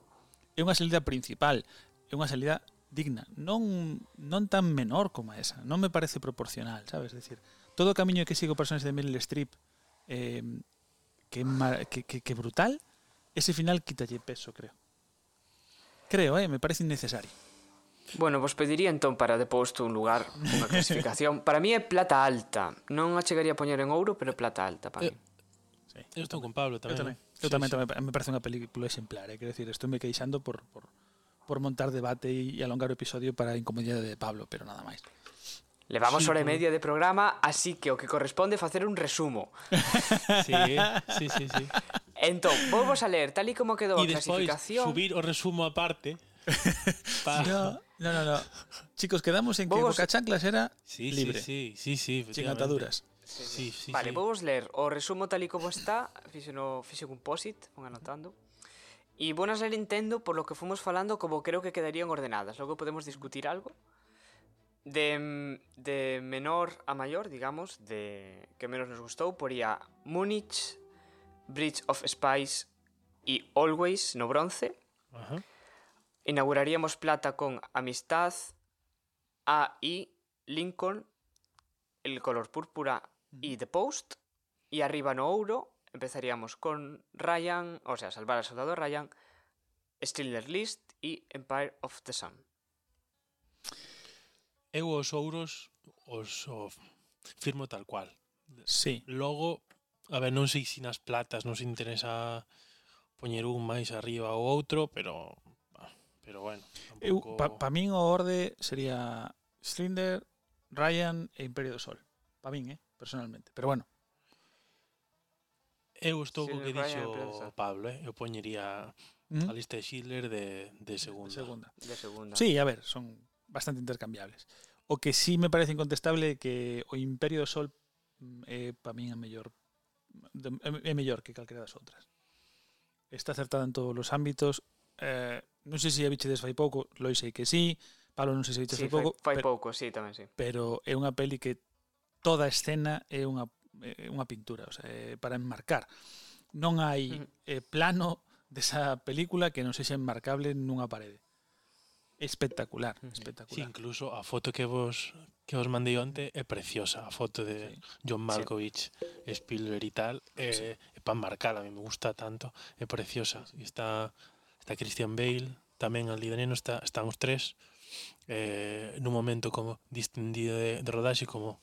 É unha salida principal é unha salida digna. Non, non tan menor como esa non me parece proporcional sabes? Decir todo o camiño que sigo personas de Meryl Streep eh, que, que, que, que brutal ese final quítalle peso creo. Creo, eh, me parece innecesario. Bueno, vos pediría entón para deposto un lugar, unha clasificación. para mí é plata alta. Non a chegaría a poñer en ouro, pero plata alta para eh, mí. Sí. Eu estou con Pablo tamén. Eu eh. tamén. Eu tamén, sí, tamén sí. me parece unha película exemplar, eh? quero decir, estou me queixando por, por, por montar debate e alongar o episodio para a incomodidade de Pablo, pero nada máis. Levamos sí, hora e media de programa, así que o que corresponde facer un resumo. sí, sí, sí, sí. Entón, volvos a ler, tal e como quedou a clasificación... E despois subir o resumo aparte para... No. No, no, no. Chicos, quedamos en que ¿Vos? Bocachanclas era sí, libre. Sí, sí, sí. sí sin ataduras. Sí, sí, vale, sí. vou ler o resumo tal e como está, fixen, no, fixen un post-it, anotando. E buenas a Nintendo por lo que fomos falando como creo que quedarían ordenadas. Logo podemos discutir algo. De, de menor a maior, digamos, de que menos nos gustou, poría Múnich, Bridge of Spies e Always no bronce. Ajá. Uh -huh inauguraríamos plata con Amistad, A.I., Lincoln, El color púrpura y The Post. Y arriba no ouro empezaríamos con Ryan, o sea, Salvar al Soldado Ryan, Stiller List y Empire of the Sun. Eu os ouros os o firmo tal cual. Sí. Logo, a ver, non sei se nas platas nos interesa poñer un máis arriba ou outro, pero Pero bueno, eu para pa min o orde sería Slinder, Ryan e Imperio do Sol. Para min, eh, personalmente. Pero bueno. Eu estou co que dixo Pablo, eh? eu poñería ¿Mm? a lista de Schiller de, de segunda. De segunda. De segunda. Sí, a ver, son bastante intercambiables. O que sí me parece incontestable que o Imperio do Sol mm, eh, para min é mellor é mellor que calquera das outras. Está acertada en todos os ámbitos. Eh, non sei se a bichedes fai pouco, Loi sei que sí, Pablo non sei se bichedes sí, fai pouco. Fai, fai pero, pouco, sí, tamén sí. Pero é unha peli que toda a escena é unha é unha pintura, o sea, é para enmarcar. Non hai uh -huh. eh, plano desa película que non sexa enmarcable nunha parede. Espectacular, espectacular. Sí, incluso a foto que vos que vos mandei onte é preciosa, a foto de sí. John Malkovich, sí. Spielberg e tal, é, sí. é para marcar, a mí me gusta tanto, é preciosa, sí, está está Christian Bale, tamén ali de neno está, están os tres, eh, nun momento como distendido de, de rodaxe, como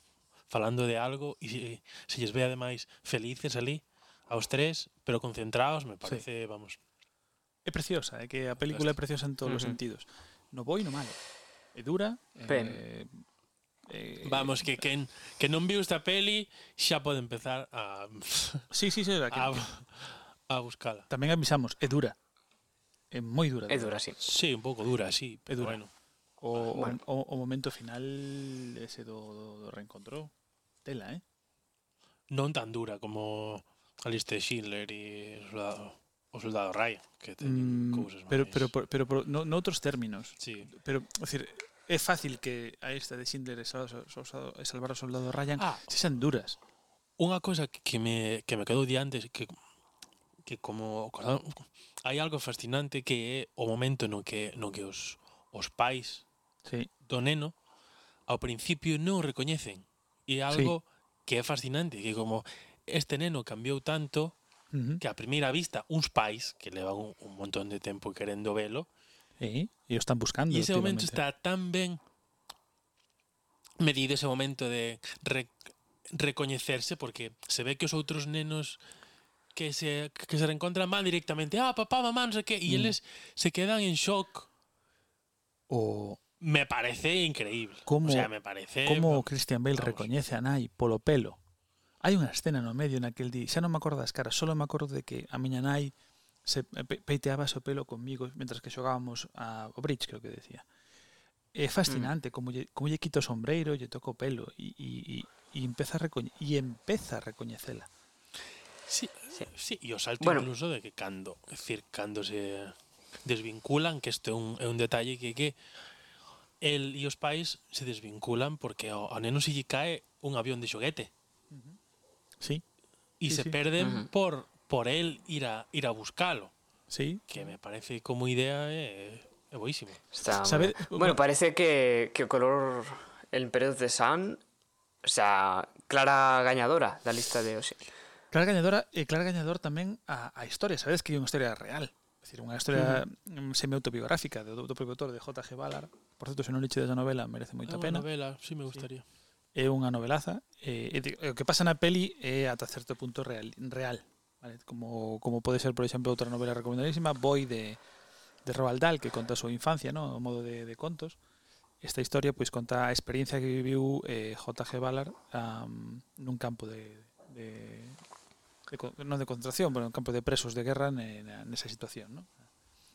falando de algo, e se, se lles ve ademais felices ali, aos tres, pero concentrados, me parece, sí. vamos... É preciosa, é que a película é preciosa en todos uh -huh. os sentidos. No boi no malo. É dura, eh, Pen. Eh, Eh, Vamos, que quen, que non viu esta peli xa pode empezar a... sí, sí, sí, a, que... a, a buscala. Tamén avisamos, é dura. É moi dura. É dura, sí. Sí, un pouco dura, sí, pero dura. bueno. O, bueno. o, o momento final ese do, do, do reencontro tela, eh? Non tan dura como Alistair Schindler e o soldado, o soldado Ryan, que teñen mm, cousas máis. Pero, pero, pero, pero, no, noutros términos. Sí. Pero, é decir, é fácil que a esta de Schindler e salvar o soldado Ryan ah, se sean duras. Unha cosa que me, que me quedou diante antes que que como ah. hai algo fascinante que é o momento no que no que os os pais sí. do neno ao principio non o recoñecen. E é algo sí. que é fascinante, que como este neno cambiou tanto uh -huh. que a primeira vista uns pais que levan un, un montón de tempo querendo velo, sí, e o están buscando. E ese momento está tan ben medido ese momento de re, recoñecerse porque se ve que os outros nenos que se, que se reencontran van directamente, ah, papá, mamá, no sé qué, y mm. eles se quedan en shock. O... Me parece increíble. Como, o sea, me parece... Como Christian Bale vamos. recoñece a Nai polo pelo. Hai unha escena no medio naquel día, xa non me acordo das caras, solo me acordo de que a miña nai se peiteaba o pelo comigo mentras que xogábamos a, o bridge, creo que decía. É fascinante mm. como, lle, como lle quito o sombreiro, lle toco o pelo e, e, e, e empeza a recoñe, e empeza a recoñecela. Sí, sí. sí. e o salto bueno. incluso de que cando, decir, cando se desvinculan, que isto é un, é un detalle que que el e os pais se desvinculan porque ao, ao neno se lle cae un avión de xoguete. Uh -huh. Sí. E sí, se sí. perden uh -huh. por por el ir a ir a buscalo. Sí. Que me parece como idea é, é boísimo. Está ¿Sabe? Bueno, bueno, parece que que o color el Imperio de San, o sea, clara gañadora da lista de Oxen. Clara Gañadora eh, e Clara Gañador tamén a, a historia, sabedes que é unha historia real. É dicir, unha historia uh semi-autobiográfica do, do propio autor de J.G. Ballard. Por certo, se non leche esa novela, merece moita pena. É novela, sí me gustaría. Sí. É unha novelaza. E, e, e, o que pasa na peli é ata certo punto real. real vale? como, como pode ser, por exemplo, outra novela recomendadísima, Boy de, de Roald Dahl, que conta a súa infancia, ¿no? o modo de, de contos. Esta historia pois conta a experiencia que viviu eh, J.G. Ballard um, nun campo de, de, de, non de concentración, pero en campo de presos de guerra ne, nesa situación, ¿no?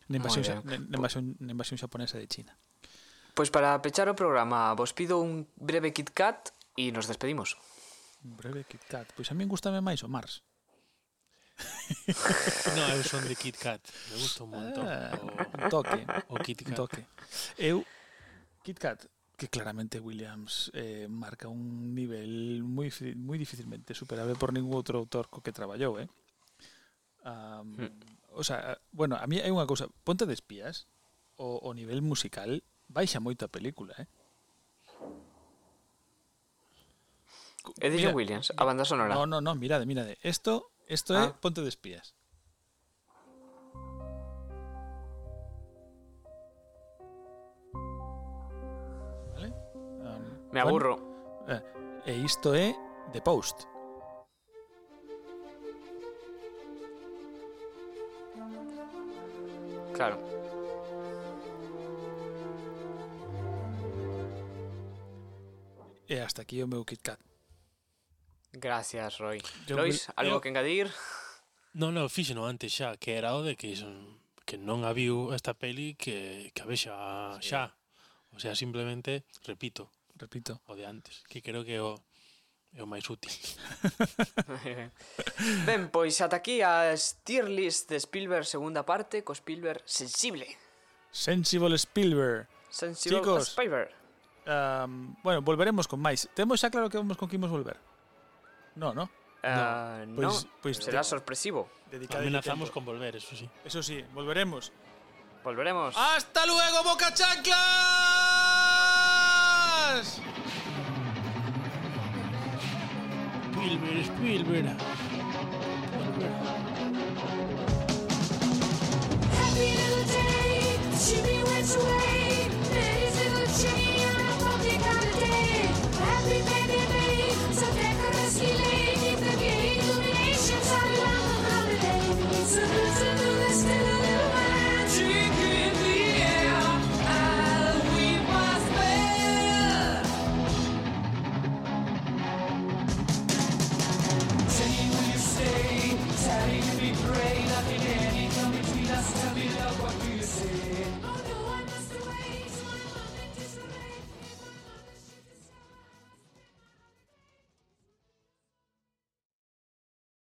na invasión, xa, na, na, invasión, na invasión xaponesa de China. Pois pues para pechar o programa, vos pido un breve Kit Kat e nos despedimos. Un breve Kit Kat. Pois a min gustame máis o Mars. no, eu son de Kit Kat. Me gusta un montón. Ah, o... Un toque. O Kit Kat. Un toque. Eu, Kit Kat, que claramente Williams eh, marca un nivel moi moi dificilmente superable por ningún outro autor co que traballou, eh? Um. O sea, bueno, a mí hai unha cousa, Ponte de espías, o, o nivel musical baixa moito a película, eh? É de John Williams, a banda sonora. No, no, no, mirade, mirade. Esto, esto ah. é Ponte de espías. Me aburro. Bueno, e isto é The Post. Claro. E hasta aquí o meu KitKat. Gracias, Roy. Yo Lois, algo eu... que engadir? Non, non, fíxeno antes xa, que era o de que son, que non a viu esta peli que, que a vexa sí. xa. O sea, simplemente, repito, repito. O de antes, que creo que o, é o máis útil. ben, pois ata aquí a tier list de Spielberg segunda parte co Spielberg sensible. Sensible Spielberg. Sensible Chicos, Spielberg. Um, bueno, volveremos con máis. Temos xa claro que vamos con que imos volver. No, no. Uh, no, pois, no, pois será sorpresivo. Amenazamos con volver, eso sí. Eso sí, volveremos. Volveremos. ¡Hasta luego, Boca Chancla! Spielberg, Spielberg. Spielberg.